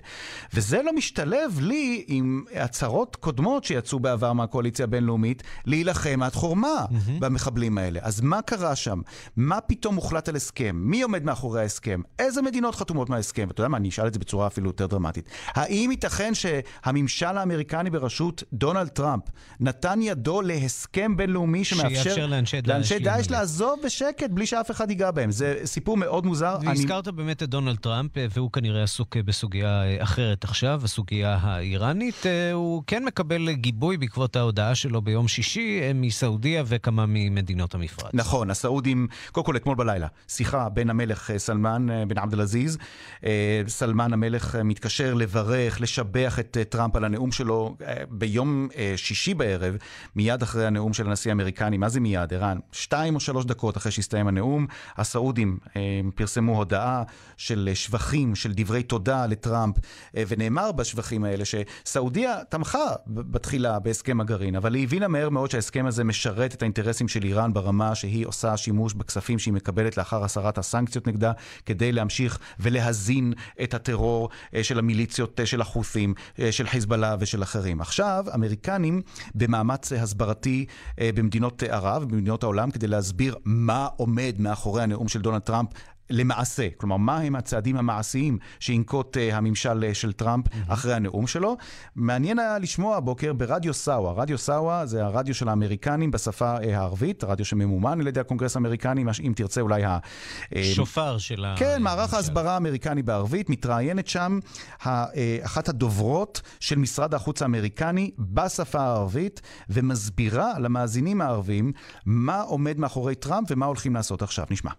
וזה לא משתלב לי עם הצהרות קודמות שיצאו בעבר מהקואליציה הבינלאומית, להילחם עד חורמה mm-hmm. במחבלים האלה. אז מה קרה שם? מה פתאום הוחלט על הסכם? מי עומד מאחורי ההסכם? איזה מדינות חתומות מההסכם? ואתה יודע מה, אני אשאל את זה בצורה אפילו יותר דרמטית. האם ייתכן שהממשל האמריקני בראשות דונלד טראמפ נתן ידו להסכם בינלאומי שמאפשר לאנשי דאעש, לאנשי דאעש לעזוב בשקט בלי שאף אחד ייגע בהם? זה סיפור מאוד מוזר. והזכרת אני... באמת את דונלד טראמפ, והוא כנראה עסוק בסוגיה אחרת עכשיו, הסוגיה האיראנית. הוא כן מקבל גיבוי בעקבות ההודעה שלו ביום שישי מסעודיה וכמה ממדינות המפרץ. נכון, הסעודים, קודם כל אתמול בלילה, שיחה בין המלך סלמן, בן עבד אל-עזיז. סלמן המלך מתקשר לברך, לשבח את טראמפ על הנאום שלו ביום שישי בערב, מיד אחרי הנאום של הנשיא האמריקני. מה זה מיד, ערן? שתיים או שלוש דקות אחרי שהסתיים הנאום, הסעודים פרסמו הודעה של שבחים, של דברי תודה לטראמפ, ונאמר בשבחים האלה שסעודיה תמכה בתחילה בהסכם הגרעין, אבל היא הבינה מהר מאוד שההסכם הזה משרת את האינטרסים של איראן ברמה שהיא עושה שימוש בכספים שהיא מקבלת לאחר הסרת הסנקציות נגדה, כדי להמשיך ולהזין את הטרור אה, של המיליציות אה, של החות'ים, אה, של חיזבאללה ושל אחרים. עכשיו, אמריקנים במאמץ הסברתי במדינות ערב, במדינות העולם, כדי להסביר מה עומד מאחורי הנאום של דונלד טראמפ למעשה. כלומר, מה הם הצעדים המעשיים שינקוט uh, הממשל uh, של טראמפ mm-hmm. אחרי הנאום שלו. מעניין היה לשמוע הבוקר ברדיו סאווה. רדיו סאווה זה הרדיו של האמריקנים בשפה uh, הערבית, רדיו שממומן על ידי הקונגרס האמריקני, אם תרצה אולי ה... שופר של ה... כן, מערך ההסברה האמריקני בערבית. מתראיינת שם אחת הדוברות של משרד החוץ האמריקני בשפה הערבית, ומסבירה למאזינים הערבים מה עומד מאחורי טראמפ ומה הולכים לעשות עכשיו. נשמע.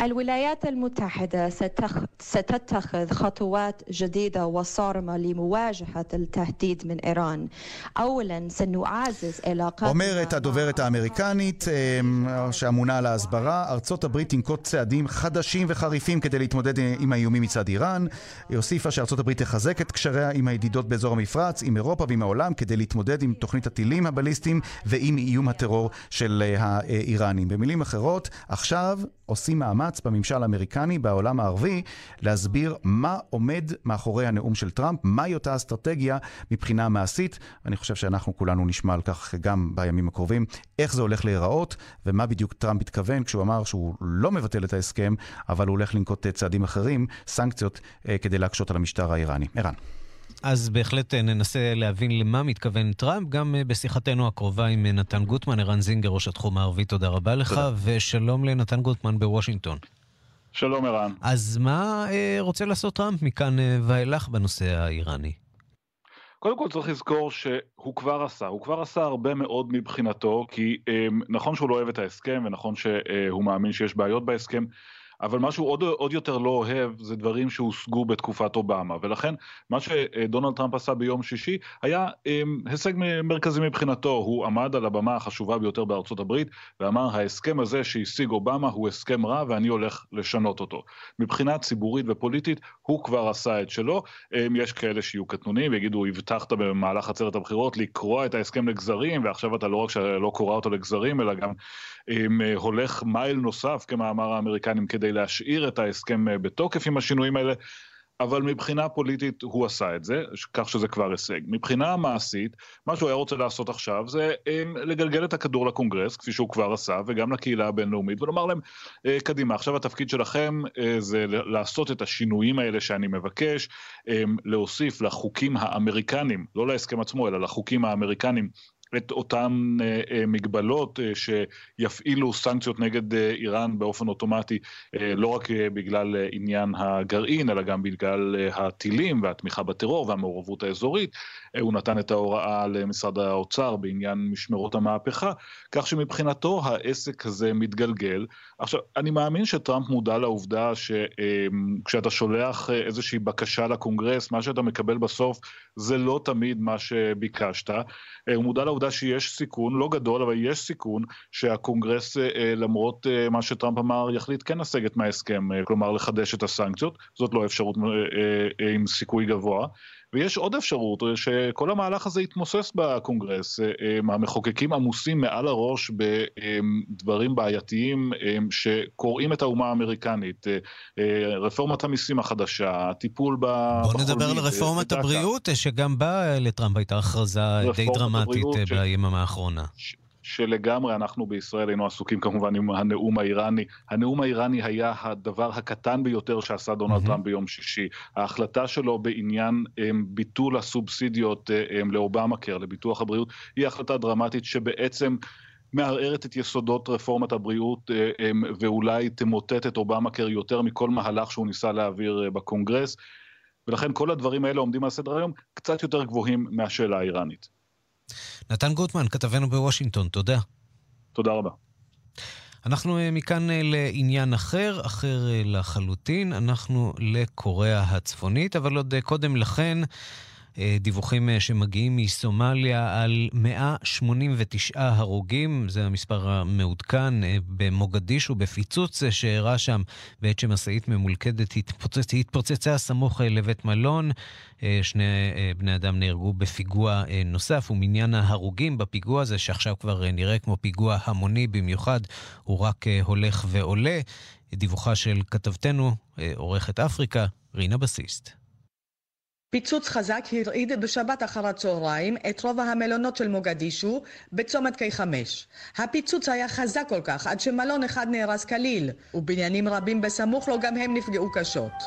الولايات المتحدة ستتخذ خطوات جديدة وصارمة لمواجهة التهديد من إيران. أولا سنعزز علاقات... אומרת הדוברת האמריקנית שאמונה על ההסברה, ארצות הברית תנקוט צעדים חדשים וחריפים כדי להתמודד עם האיומים מצד איראן. היא הוסיפה שארצות הברית תחזק את קשריה עם הידידות באזור המפרץ, עם אירופה ועם העולם, כדי להתמודד עם תוכנית הטילים הבליסטיים ועם איום הטרור של האיראנים. במילים אחרות, עכשיו עושים מאמץ בממשל האמריקני, בעולם הערבי, להסביר מה עומד מאחורי הנאום של טראמפ, מהי אותה אסטרטגיה מבחינה מעשית. אני חושב שאנחנו כולנו נשמע על כך גם בימים הקרובים, איך זה הולך להיראות, ומה בדיוק טראמפ התכוון כשהוא אמר שהוא לא מבטל את ההסכם, אבל הוא הולך לנקוט צעדים אחרים, סנקציות, אה, כדי להקשות על המשטר האיראני. ערן. אז בהחלט אה, ננסה להבין למה מתכוון טראמפ, גם אה, בשיחתנו הקרובה עם אה, נתן גוטמן, ערן זינגר, ראש התחום הערבי, תודה רבה לך, תודה. ושלום לנתן גוטמן בוושינגטון. שלום ערן. אז מה אה, רוצה לעשות טראמפ מכאן אה, ואילך בנושא האיראני? קודם כל צריך לזכור שהוא כבר עשה, הוא כבר עשה הרבה מאוד מבחינתו, כי אה, נכון שהוא לא אוהב את ההסכם, ונכון שהוא מאמין שיש בעיות בהסכם, אבל מה שהוא עוד, עוד יותר לא אוהב זה דברים שהושגו בתקופת אובמה, ולכן מה שדונלד טראמפ עשה ביום שישי היה הם, אמ, הישג מרכזי מבחינתו, הוא עמד על הבמה החשובה ביותר בארצות הברית ואמר ההסכם הזה שהשיג אובמה הוא הסכם רע ואני הולך לשנות אותו. מבחינה ציבורית ופוליטית הוא כבר עשה את שלו, הם, אמ, יש כאלה שיהיו קטנונים ויגידו הבטחת במהלך עצרת הבחירות לקרוע את ההסכם לגזרים ועכשיו אתה לא רק שלא קורע אותו לגזרים אלא גם הולך מייל נוסף כמאמר האמריקנים כדי להשאיר את ההסכם אה, בתוקף עם השינויים האלה. אבל מבחינה פוליטית הוא עשה את זה, כך שזה כבר הישג. מבחינה מעשית, מה שהוא היה רוצה לעשות עכשיו זה לגלגל את הכדור לקונגרס, כפי שהוא כבר עשה, וגם לקהילה הבינלאומית, ולומר להם, אה, קדימה, עכשיו התפקיד שלכם אה, זה לעשות את השינויים האלה שאני מבקש, אה, להוסיף לחוקים האמריקנים, לא להסכם עצמו, אלא לחוקים האמריקנים, את אותן אה, אה, מגבלות אה, שיפעילו סנקציות נגד איראן באופן אוטומטי, לא רק בגלל עניין הגרעין, אלא גם בגלל הטילים והתמיכה בטרור והמעורבות האזורית. הוא נתן את ההוראה למשרד האוצר בעניין משמרות המהפכה, כך שמבחינתו העסק הזה מתגלגל. עכשיו, אני מאמין שטראמפ מודע לעובדה שכשאתה שולח איזושהי בקשה לקונגרס, מה שאתה מקבל בסוף זה לא תמיד מה שביקשת. הוא מודע לעובדה שיש סיכון, לא גדול, אבל יש סיכון שהקונגרס, למרות מה שטראמפ אמר, יחליט כן לסגת מההסכם, כלומר לחדש את הסנקציות. זאת לא אפשרות עם סיכוי גבוה. ויש עוד אפשרות, שכל המהלך הזה יתמוסס בקונגרס. אה, אה, המחוקקים עמוסים מעל הראש בדברים בעייתיים אה, שקורעים את האומה האמריקנית. רפורמת המיסים החדשה, הטיפול ב... בוא נדבר על רפורמת הבריאות, שגם בה לטראמפ הייתה הכרזה די דרמטית ביממה האחרונה. שלגמרי אנחנו בישראל היינו עסוקים כמובן עם הנאום האיראני. הנאום האיראני היה הדבר הקטן ביותר שעשה דונלד mm-hmm. טראמפ ביום שישי. ההחלטה שלו בעניין אמ, ביטול הסובסידיות הם, אמ, לאובמה קר, לביטוח הבריאות, היא החלטה דרמטית שבעצם... מערערת את יסודות רפורמת הבריאות אמ, ואולי תמוטט את אובמה קר יותר מכל מהלך שהוא ניסה להעביר אה, בקונגרס. ולכן כל הדברים האלה עומדים על סדר היום קצת יותר גבוהים מהשאלה האיראנית. נתן גוטמן, כתבנו בוושינגטון, תודה. תודה רבה. אנחנו אה, מכאן אה, לעניין אחר, אחר אה, לחלוטין. אנחנו לקוריאה הצפונית, אבל עוד קודם לכן... אה, דיווחים אה, שמגיעים מסומליה על 189 הרוגים, זה המספר המעודכן, אה, במוגדישו, בפיצוץ שאירע שם בעת שמשאית ממולכדת התפוצצ... התפוצצה סמוך לבית מלון. שני בני אדם נהרגו בפיגוע נוסף, ומניין ההרוגים בפיגוע הזה, שעכשיו כבר נראה כמו פיגוע המוני במיוחד, הוא רק הולך ועולה. דיווחה של כתבתנו, עורכת אפריקה, רינה בסיסט. פיצוץ חזק הרעיד בשבת אחר הצהריים את רוב המלונות של מוגדישו בצומת K5. הפיצוץ היה חזק כל כך עד שמלון אחד נהרס כליל, ובניינים רבים בסמוך לו גם הם נפגעו קשות.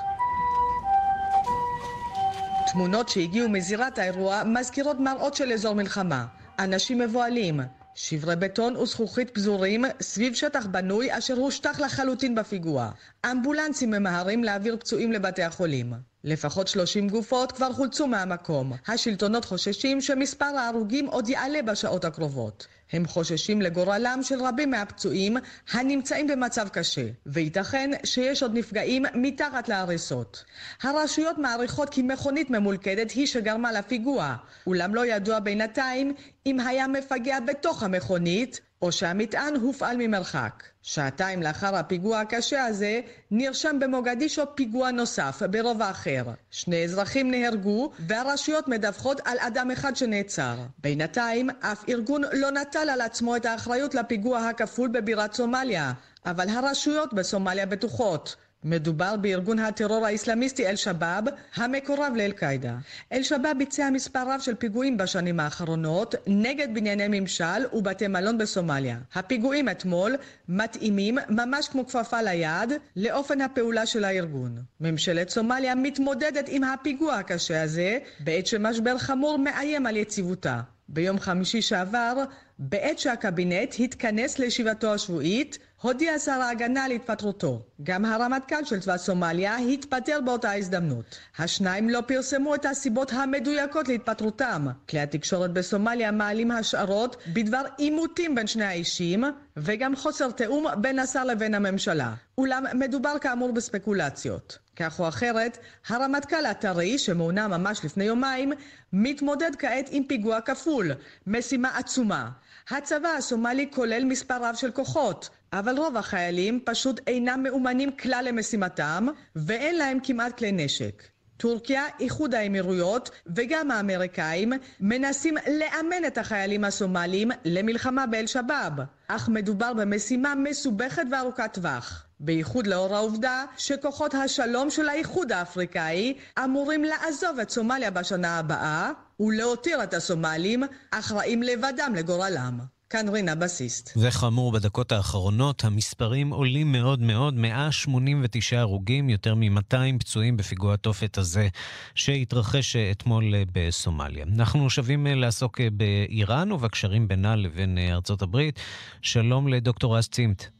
תמונות שהגיעו מזירת האירוע מזכירות מראות של אזור מלחמה. אנשים מבוהלים, שברי בטון וזכוכית פזורים סביב שטח בנוי אשר הושטח לחלוטין בפיגוע. אמבולנסים ממהרים להעביר פצועים לבתי החולים. לפחות 30 גופות כבר חולצו מהמקום. השלטונות חוששים שמספר ההרוגים עוד יעלה בשעות הקרובות. הם חוששים לגורלם של רבים מהפצועים הנמצאים במצב קשה, וייתכן שיש עוד נפגעים מתחת להריסות. הרשויות מעריכות כי מכונית ממולכדת היא שגרמה לפיגוע, אולם לא ידוע בינתיים אם היה מפגע בתוך המכונית או שהמטען הופעל ממרחק. שעתיים לאחר הפיגוע הקשה הזה, נרשם במוגדישו פיגוע נוסף, ברובע אחר. שני אזרחים נהרגו, והרשויות מדווחות על אדם אחד שנעצר. בינתיים, אף ארגון לא נטל על עצמו את האחריות לפיגוע הכפול בבירת סומליה, אבל הרשויות בסומליה בטוחות. מדובר בארגון הטרור האסלאמיסטי אל-שבאב, המקורב לאל-קאעידה. אל-שבאב ביצע מספר רב של פיגועים בשנים האחרונות נגד בנייני ממשל ובתי מלון בסומליה. הפיגועים אתמול מתאימים, ממש כמו כפפה ליד, לאופן הפעולה של הארגון. ממשלת סומליה מתמודדת עם הפיגוע הקשה הזה, בעת שמשבר חמור מאיים על יציבותה. ביום חמישי שעבר, בעת שהקבינט התכנס לישיבתו השבועית, הודיע שר ההגנה על התפטרותו. גם הרמטכ"ל של צבא סומליה התפטר באותה הזדמנות. השניים לא פרסמו את הסיבות המדויקות להתפטרותם. כלי התקשורת בסומליה מעלים השערות בדבר עימותים בין שני האישים, וגם חוסר תיאום בין השר לבין הממשלה. אולם מדובר כאמור בספקולציות. כך או אחרת, הרמטכ"ל הטרי, שמונה ממש לפני יומיים, מתמודד כעת עם פיגוע כפול, משימה עצומה. הצבא הסומלי כולל מספר רב של כוחות, אבל רוב החיילים פשוט אינם מאומנים כלל למשימתם, ואין להם כמעט כלי נשק. טורקיה, איחוד האמירויות וגם האמריקאים מנסים לאמן את החיילים הסומלים למלחמה באל-שבאב, אך מדובר במשימה מסובכת וארוכת טווח. בייחוד לאור העובדה שכוחות השלום של האיחוד האפריקאי אמורים לעזוב את סומליה בשנה הבאה ולהותיר את הסומלים אחראים לבדם לגורלם. כאן רינה בסיסט. וכאמור, בדקות האחרונות המספרים עולים מאוד מאוד, 189 הרוגים, יותר מ-200 פצועים בפיגוע התופת הזה שהתרחש אתמול בסומליה. אנחנו שבים לעסוק באיראן ובקשרים בינה לבין ארצות הברית. שלום לדוקטור רז צימת.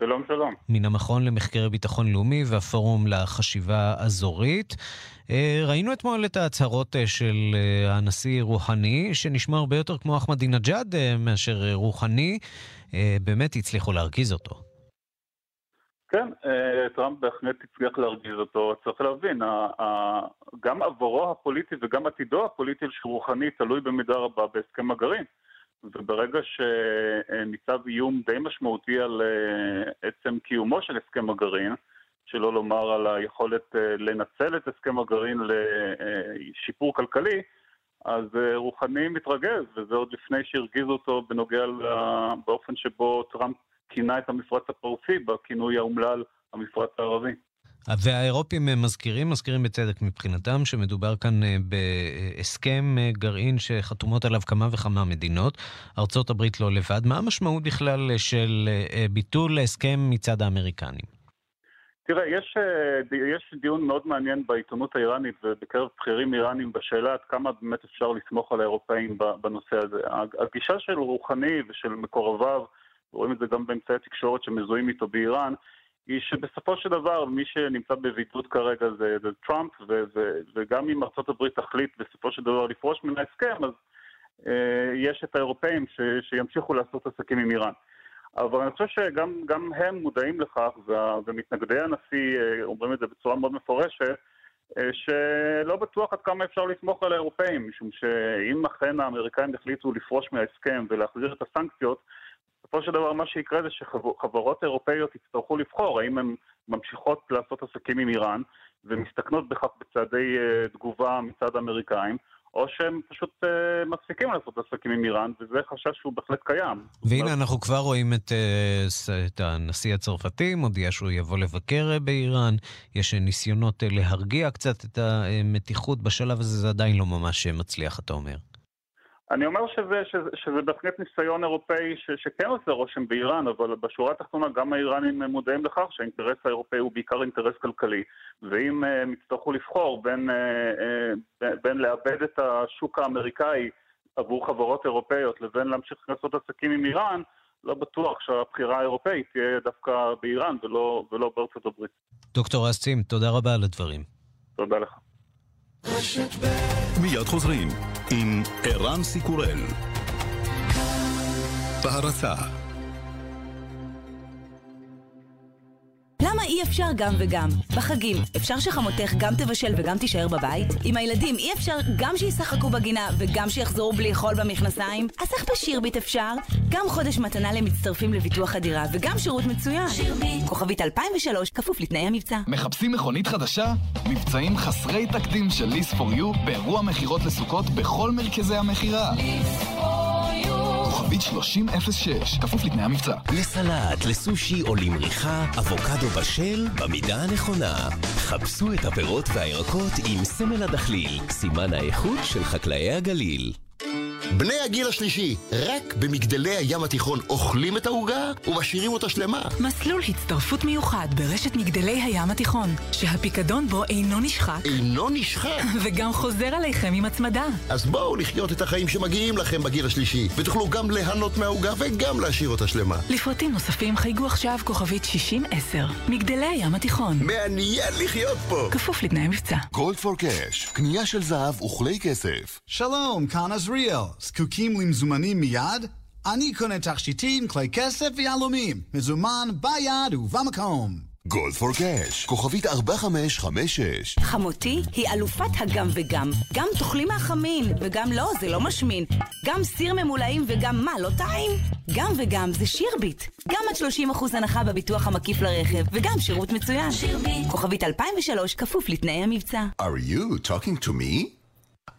שלום, שלום. מן המכון למחקרי ביטחון לאומי והפורום לחשיבה אזורית. אה, ראינו אתמול את ההצהרות אה, של אה, הנשיא רוחני, שנשמע הרבה יותר כמו אחמדינג'אד מאשר רוחני. באמת הצליחו להרגיז אותו. כן, טראמפ בהחלט הצליח להרגיז אותו. צריך להבין, גם עבורו הפוליטי וגם עתידו הפוליטי של רוחני תלוי במידה רבה בהסכם הגרעין. וברגע שניצב איום די משמעותי על עצם קיומו של הסכם הגרעין, שלא לומר על היכולת אה, לנצל את הסכם הגרעין לשיפור כלכלי, אז אה, רוחני מתרגז, וזה עוד לפני שהרגיז אותו בנוגע באופן שבו טראמפ כינה את המפרץ הפרסי בכינוי האומלל המפרץ הערבי. והאירופים מזכירים, מזכירים בצדק מבחינתם, שמדובר כאן אה, בהסכם גרעין שחתומות עליו כמה וכמה מדינות, ארצות הברית לא לבד. מה המשמעות בכלל של ביטול הסכם מצד האמריקנים? תראה, יש, אה, יש דיון מאוד מעניין בעיתונות האיראנית ובקרב בכירים איראנים בשאלה עד כמה באמת אפשר לסמוך על האירופאים בנושא הזה. הגישה של רוחני ושל מקורביו, רואים את זה גם באמצעי התקשורת שמזוהים איתו באיראן, היא שבסופו של דבר מי שנמצא בבידוד כרגע זה, זה טראמפ, ו, ו, וגם אם ארה"ב תחליט בסופו של דבר לפרוש מן ההסכם, אז אה, יש את האירופאים ש, שימשיכו לעשות עסקים עם איראן. אבל אני חושב שגם הם מודעים לכך, ומתנגדי הנשיא אה, אומרים את זה בצורה מאוד מפורשת, אה, שלא בטוח עד כמה אפשר לסמוך על האירופאים, משום שאם אכן האמריקאים החליטו לפרוש מההסכם ולהחזיר את הסנקציות, בסופו של דבר מה שיקרה זה שחברות אירופאיות יצטרכו לבחור האם הן ממשיכות לעשות עסקים עם איראן ומסתכנות בכך בצעדי אה, תגובה מצד האמריקאים, או שהם פשוט uh, מפסיקים לעשות עסקים עם איראן, וזה חשש שהוא בהחלט קיים. והנה אנחנו כבר רואים את, uh, את הנשיא הצרפתי, מודיע שהוא יבוא לבקר uh, באיראן. יש ניסיונות uh, להרגיע קצת את המתיחות בשלב הזה, זה עדיין לא ממש מצליח, אתה אומר. אני אומר שזה, שזה, שזה בהחלט ניסיון אירופאי ש, שכן עושה רושם באיראן, אבל בשורה התחתונה גם האיראנים מודעים לכך שהאינטרס האירופאי הוא בעיקר אינטרס כלכלי, ואם אה, הם יצטרכו לבחור בין, אה, אה, בין לאבד את השוק האמריקאי עבור חברות אירופאיות לבין להמשיך לעשות עסקים עם איראן, לא בטוח שהבחירה האירופאית תהיה דווקא באיראן ולא, ולא בארצות הברית. דוקטור אסצים, תודה רבה על הדברים. תודה לך. מיד חוזרים עם ערן סיקורל. בהרצה למה אי אפשר גם וגם? בחגים, אפשר שחמותך גם תבשל וגם תישאר בבית? עם הילדים אי אפשר גם שישחקו בגינה וגם שיחזרו בלי חול במכנסיים? אז איך בשירביט אפשר? גם חודש מתנה למצטרפים לביטוח הדירה וגם שירות מצוין. שירביט. כוכבית 2003, כפוף לתנאי המבצע. מחפשים מכונית חדשה? מבצעים חסרי תקדים של ליס פור יו באירוע מכירות לסוכות בכל מרכזי המכירה. ליס פור כוכבית 3006, כפוף לתנאי המבצע. לסלט, לסושי או למריחה, אבוקדו בשל במידה הנכונה. חפשו את הפירות והירקות עם סמל הדחליל, סימן האיכות של חקלאי הגליל. בני הגיל השלישי, רק במגדלי הים התיכון אוכלים את העוגה ומשאירים אותה שלמה. מסלול הצטרפות מיוחד ברשת מגדלי הים התיכון, שהפיקדון בו אינו נשחק. אינו נשחק? וגם חוזר עליכם עם הצמדה. אז בואו לחיות את החיים שמגיעים לכם בגיל השלישי, ותוכלו גם ליהנות מהעוגה וגם להשאיר אותה שלמה. לפרטים נוספים חייגו עכשיו כוכבית 6010. מגדלי הים התיכון. מעניין לחיות פה! כפוף לתנאי מבצע. גולד פור קאש, קנייה של זהב וכלי כסף. שלום, כאן עזריאל. זקוקים למזומנים מיד? אני קונה תכשיטים, כלי כסף ויהלומים. מזומן ביד ובמקום. גולד פור קאש, כוכבית 4556. חמותי היא אלופת הגם וגם. גם תאכלי מהחמין, וגם לא, זה לא משמין. גם סיר ממולאים וגם מה, לא טעים? גם וגם זה שירביט. גם עד 30% הנחה בביטוח המקיף לרכב, וגם שירות מצוין. שירביט. כוכבית 2003, כפוף לתנאי המבצע. Are you talking to me?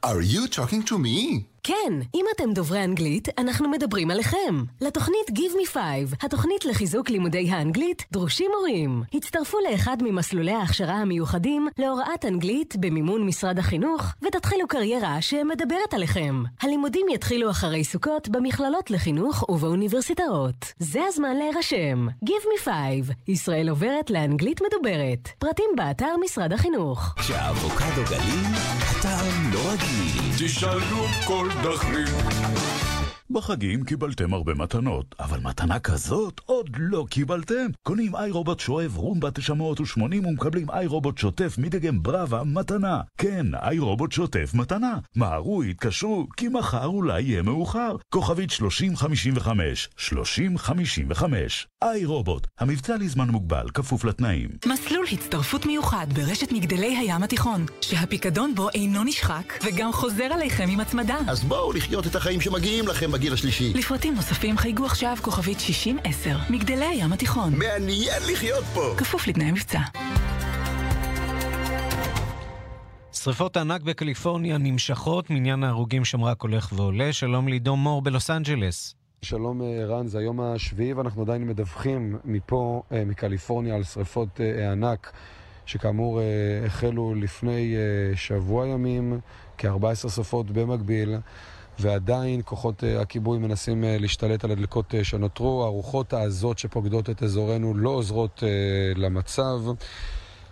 Are you talking to me? כן, אם אתם דוברי אנגלית, אנחנו מדברים עליכם. לתוכנית Give Me 5, התוכנית לחיזוק לימודי האנגלית, דרושים מורים. הצטרפו לאחד ממסלולי ההכשרה המיוחדים להוראת אנגלית במימון משרד החינוך, ותתחילו קריירה שמדברת עליכם. הלימודים יתחילו אחרי סוכות במכללות לחינוך ובאוניברסיטאות. זה הזמן להירשם. Give Me 5, ישראל עוברת לאנגלית מדוברת. פרטים באתר משרד החינוך. כשהאבוקדו גליל, הטעם לא רגיל. תשאלו כל דחליל. בחגים קיבלתם הרבה מתנות, אבל מתנה כזאת עוד לא קיבלתם. קונים איי רובוט שואב רומבה 980 ומקבלים איי רובוט שוטף מדגם בראבה מתנה. כן, איי רובוט שוטף מתנה. מהרו, התקשרו, כי מחר אולי יהיה מאוחר. כוכבית 3055, 3055. איי רובוט, המבצע לזמן מוגבל, כפוף לתנאים. מסלול הצטרפות מיוחד ברשת מגדלי הים התיכון, שהפיקדון בו אינו נשחק, וגם חוזר עליכם עם הצמדה. אז בואו לחיות את החיים שמגיעים לכם בגיל השלישי. לפרטים נוספים חייגו עכשיו כוכבית 6010, מגדלי הים התיכון. מעניין לחיות פה! כפוף לתנאי המבצע. שריפות הענק בקליפורניה נמשכות, מניין ההרוגים שם רק הולך ועולה. שלום לעידו מור בלוס אנג'לס. שלום ערן, זה היום השביעי ואנחנו עדיין מדווחים מפה, אה, מקליפורניה, על שריפות אה, ענק שכאמור אה, החלו לפני שבוע ימים, כ-14 שריפות במקביל. ועדיין כוחות הכיבוי מנסים להשתלט על הדלקות שנותרו. הרוחות העזות שפוקדות את אזורנו לא עוזרות למצב.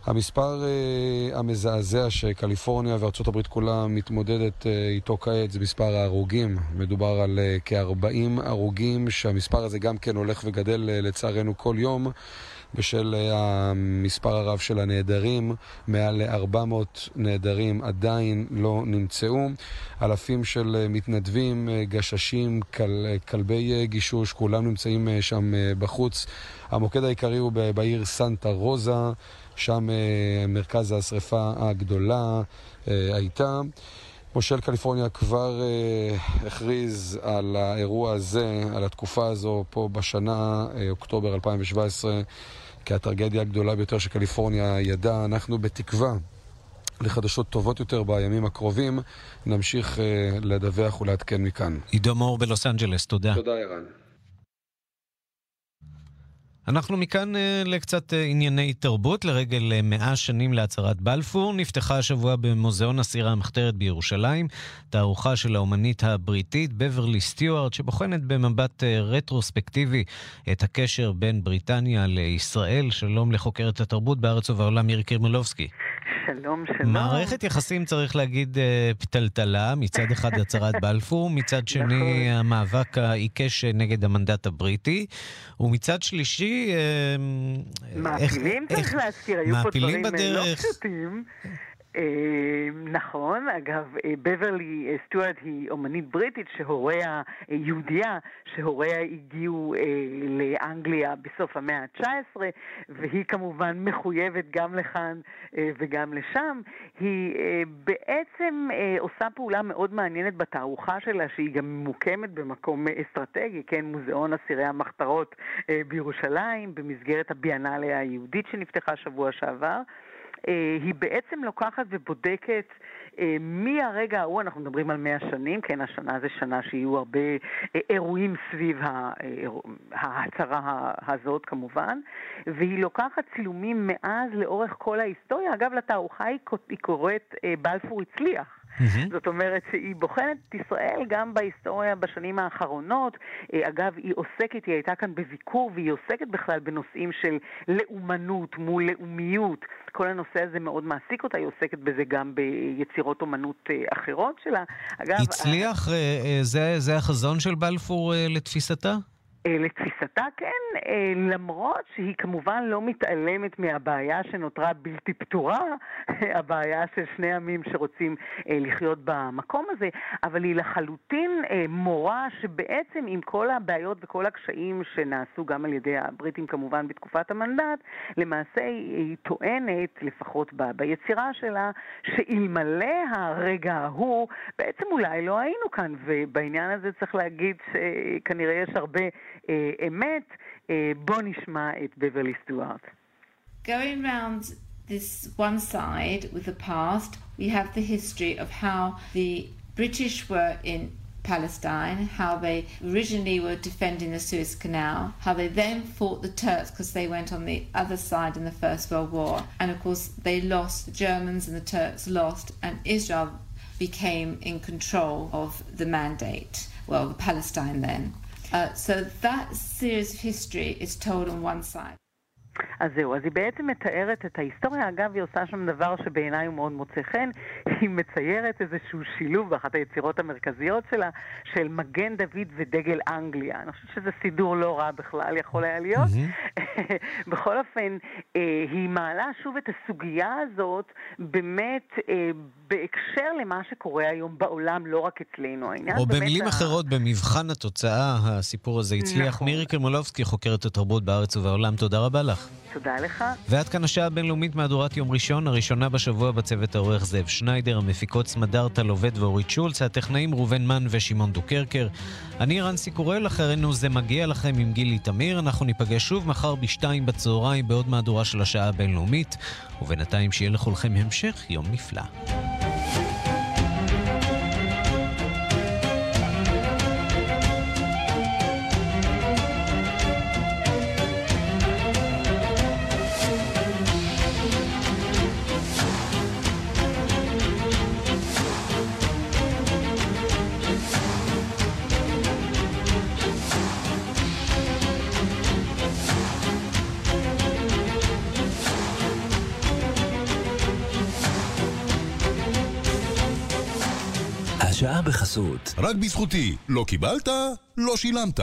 המספר uh, המזעזע שקליפורניה וארצות הברית כולה מתמודדת uh, איתו כעת זה מספר ההרוגים. מדובר על uh, כ-40 הרוגים, שהמספר הזה גם כן הולך וגדל uh, לצערנו כל יום. בשל uh, המספר הרב של הנעדרים, מעל ל-400 נעדרים עדיין לא נמצאו. אלפים של uh, מתנדבים, uh, גששים, כל, כלבי גישוש, כולם נמצאים שם בחוץ. המוקד העיקרי הוא בעיר סנטה רוזה. שם אה, מרכז השרפה הגדולה אה, הייתה. מושל קליפורניה כבר אה, הכריז על האירוע הזה, על התקופה הזו פה בשנה, אוקטובר 2017, כהטרגדיה הגדולה ביותר שקליפורניה ידעה. אנחנו בתקווה לחדשות טובות יותר בימים הקרובים, נמשיך לדווח ולעדכן מכאן. עידו מור בלוס אנג'לס, תודה. תודה, ערן. אנחנו מכאן uh, לקצת uh, ענייני תרבות, לרגל uh, מאה שנים להצהרת בלפור. נפתחה השבוע במוזיאון אסירה המחתרת בירושלים, תערוכה של האומנית הבריטית בברלי סטיוארט, שבוחנת במבט רטרוספקטיבי את הקשר בין בריטניה לישראל. שלום לחוקרת התרבות בארץ ובעולם, מירי קרמלובסקי. שלום, שלום. מערכת יחסים, צריך להגיד, פתלתלה, מצד אחד הצהרת בלפור, מצד שני נכון. המאבק העיקש נגד המנדט הבריטי, ומצד שלישי... מעפילים, צריך להזכיר, היו פה דברים לא פשוטים. נכון, אגב, בברלי סטוארט היא אומנית בריטית שהוריה, יהודייה, שהוריה הגיעו לאנגליה בסוף המאה ה-19, והיא כמובן מחויבת גם לכאן וגם לשם. היא בעצם עושה פעולה מאוד מעניינת בתערוכה שלה, שהיא גם ממוקמת במקום אסטרטגי, כן, מוזיאון אסירי המחתרות בירושלים, במסגרת הביאנליה היהודית שנפתחה שבוע שעבר. היא בעצם לוקחת ובודקת מהרגע ההוא, אנחנו מדברים על מאה שנים, כן, השנה זה שנה שיהיו הרבה אירועים סביב ההצהרה הזאת כמובן, והיא לוקחת צילומים מאז לאורך כל ההיסטוריה. אגב, לתערוכה היא קוראת בלפור הצליח. Mm-hmm. זאת אומרת שהיא בוחנת את ישראל גם בהיסטוריה בשנים האחרונות. אגב, היא עוסקת, היא הייתה כאן בביקור, והיא עוסקת בכלל בנושאים של לאומנות מול לאומיות. כל הנושא הזה מאוד מעסיק אותה, היא עוסקת בזה גם ביצירות אומנות אחרות שלה. אגב... הצליח? ה... זה, זה החזון של בלפור לתפיסתה? אה, לתפיסתה כן, אה, למרות שהיא כמובן לא מתעלמת מהבעיה שנותרה בלתי פתורה, הבעיה של שני עמים שרוצים אה, לחיות במקום הזה, אבל היא לחלוטין מורה שבעצם עם כל הבעיות וכל הקשיים שנעשו גם על ידי הבריטים כמובן בתקופת המנדט, למעשה היא טוענת, לפחות ביצירה שלה, שאלמלא הרגע ההוא, בעצם אולי לא היינו כאן, ובעניין הזה צריך להגיד שכנראה יש הרבה... אמת, בוא נשמע את בברלי סטוארט. Going round this one side with the past, we have the history of how the British were in Palestine, how they originally were defending the Suez Canal, how they then fought the Turks because they went on the other side in the First World War. And of course, they lost, the Germans and the Turks lost, and Israel became in control of the mandate, well, Palestine then. Uh, so that series of history is told on one side. אז זהו, אז היא בעצם מתארת את ההיסטוריה. אגב, היא עושה שם דבר שבעיניי הוא מאוד מוצא חן. היא מציירת איזשהו שילוב באחת היצירות המרכזיות שלה, של מגן דוד ודגל אנגליה. אני חושבת שזה סידור לא רע בכלל, יכול היה להיות. בכל אופן, אה, היא מעלה שוב את הסוגיה הזאת באמת אה, בהקשר למה שקורה היום בעולם, לא רק אצלנו. או במילים ה... אחרות, במבחן התוצאה, הסיפור הזה הצליח. נכון. מירי קרמולובסקי, חוקרת התרבות בארץ ובעולם, תודה רבה לך. תודה לך. ועד כאן השעה הבינלאומית מהדורת יום ראשון, הראשונה בשבוע בצוות העורך זאב שניידר, המפיקות סמדארטה לובד ואורית שולץ, הטכנאים ראובן מן ושמעון דוקרקר. אני רנסי קורל, אחרינו זה מגיע לכם עם גילי תמיר. אנחנו ניפגש שוב מחר בשתיים בצהריים בעוד מהדורה של השעה הבינלאומית, ובינתיים שיהיה לכולכם המשך יום נפלא. רק בזכותי. לא קיבלת? לא שילמת.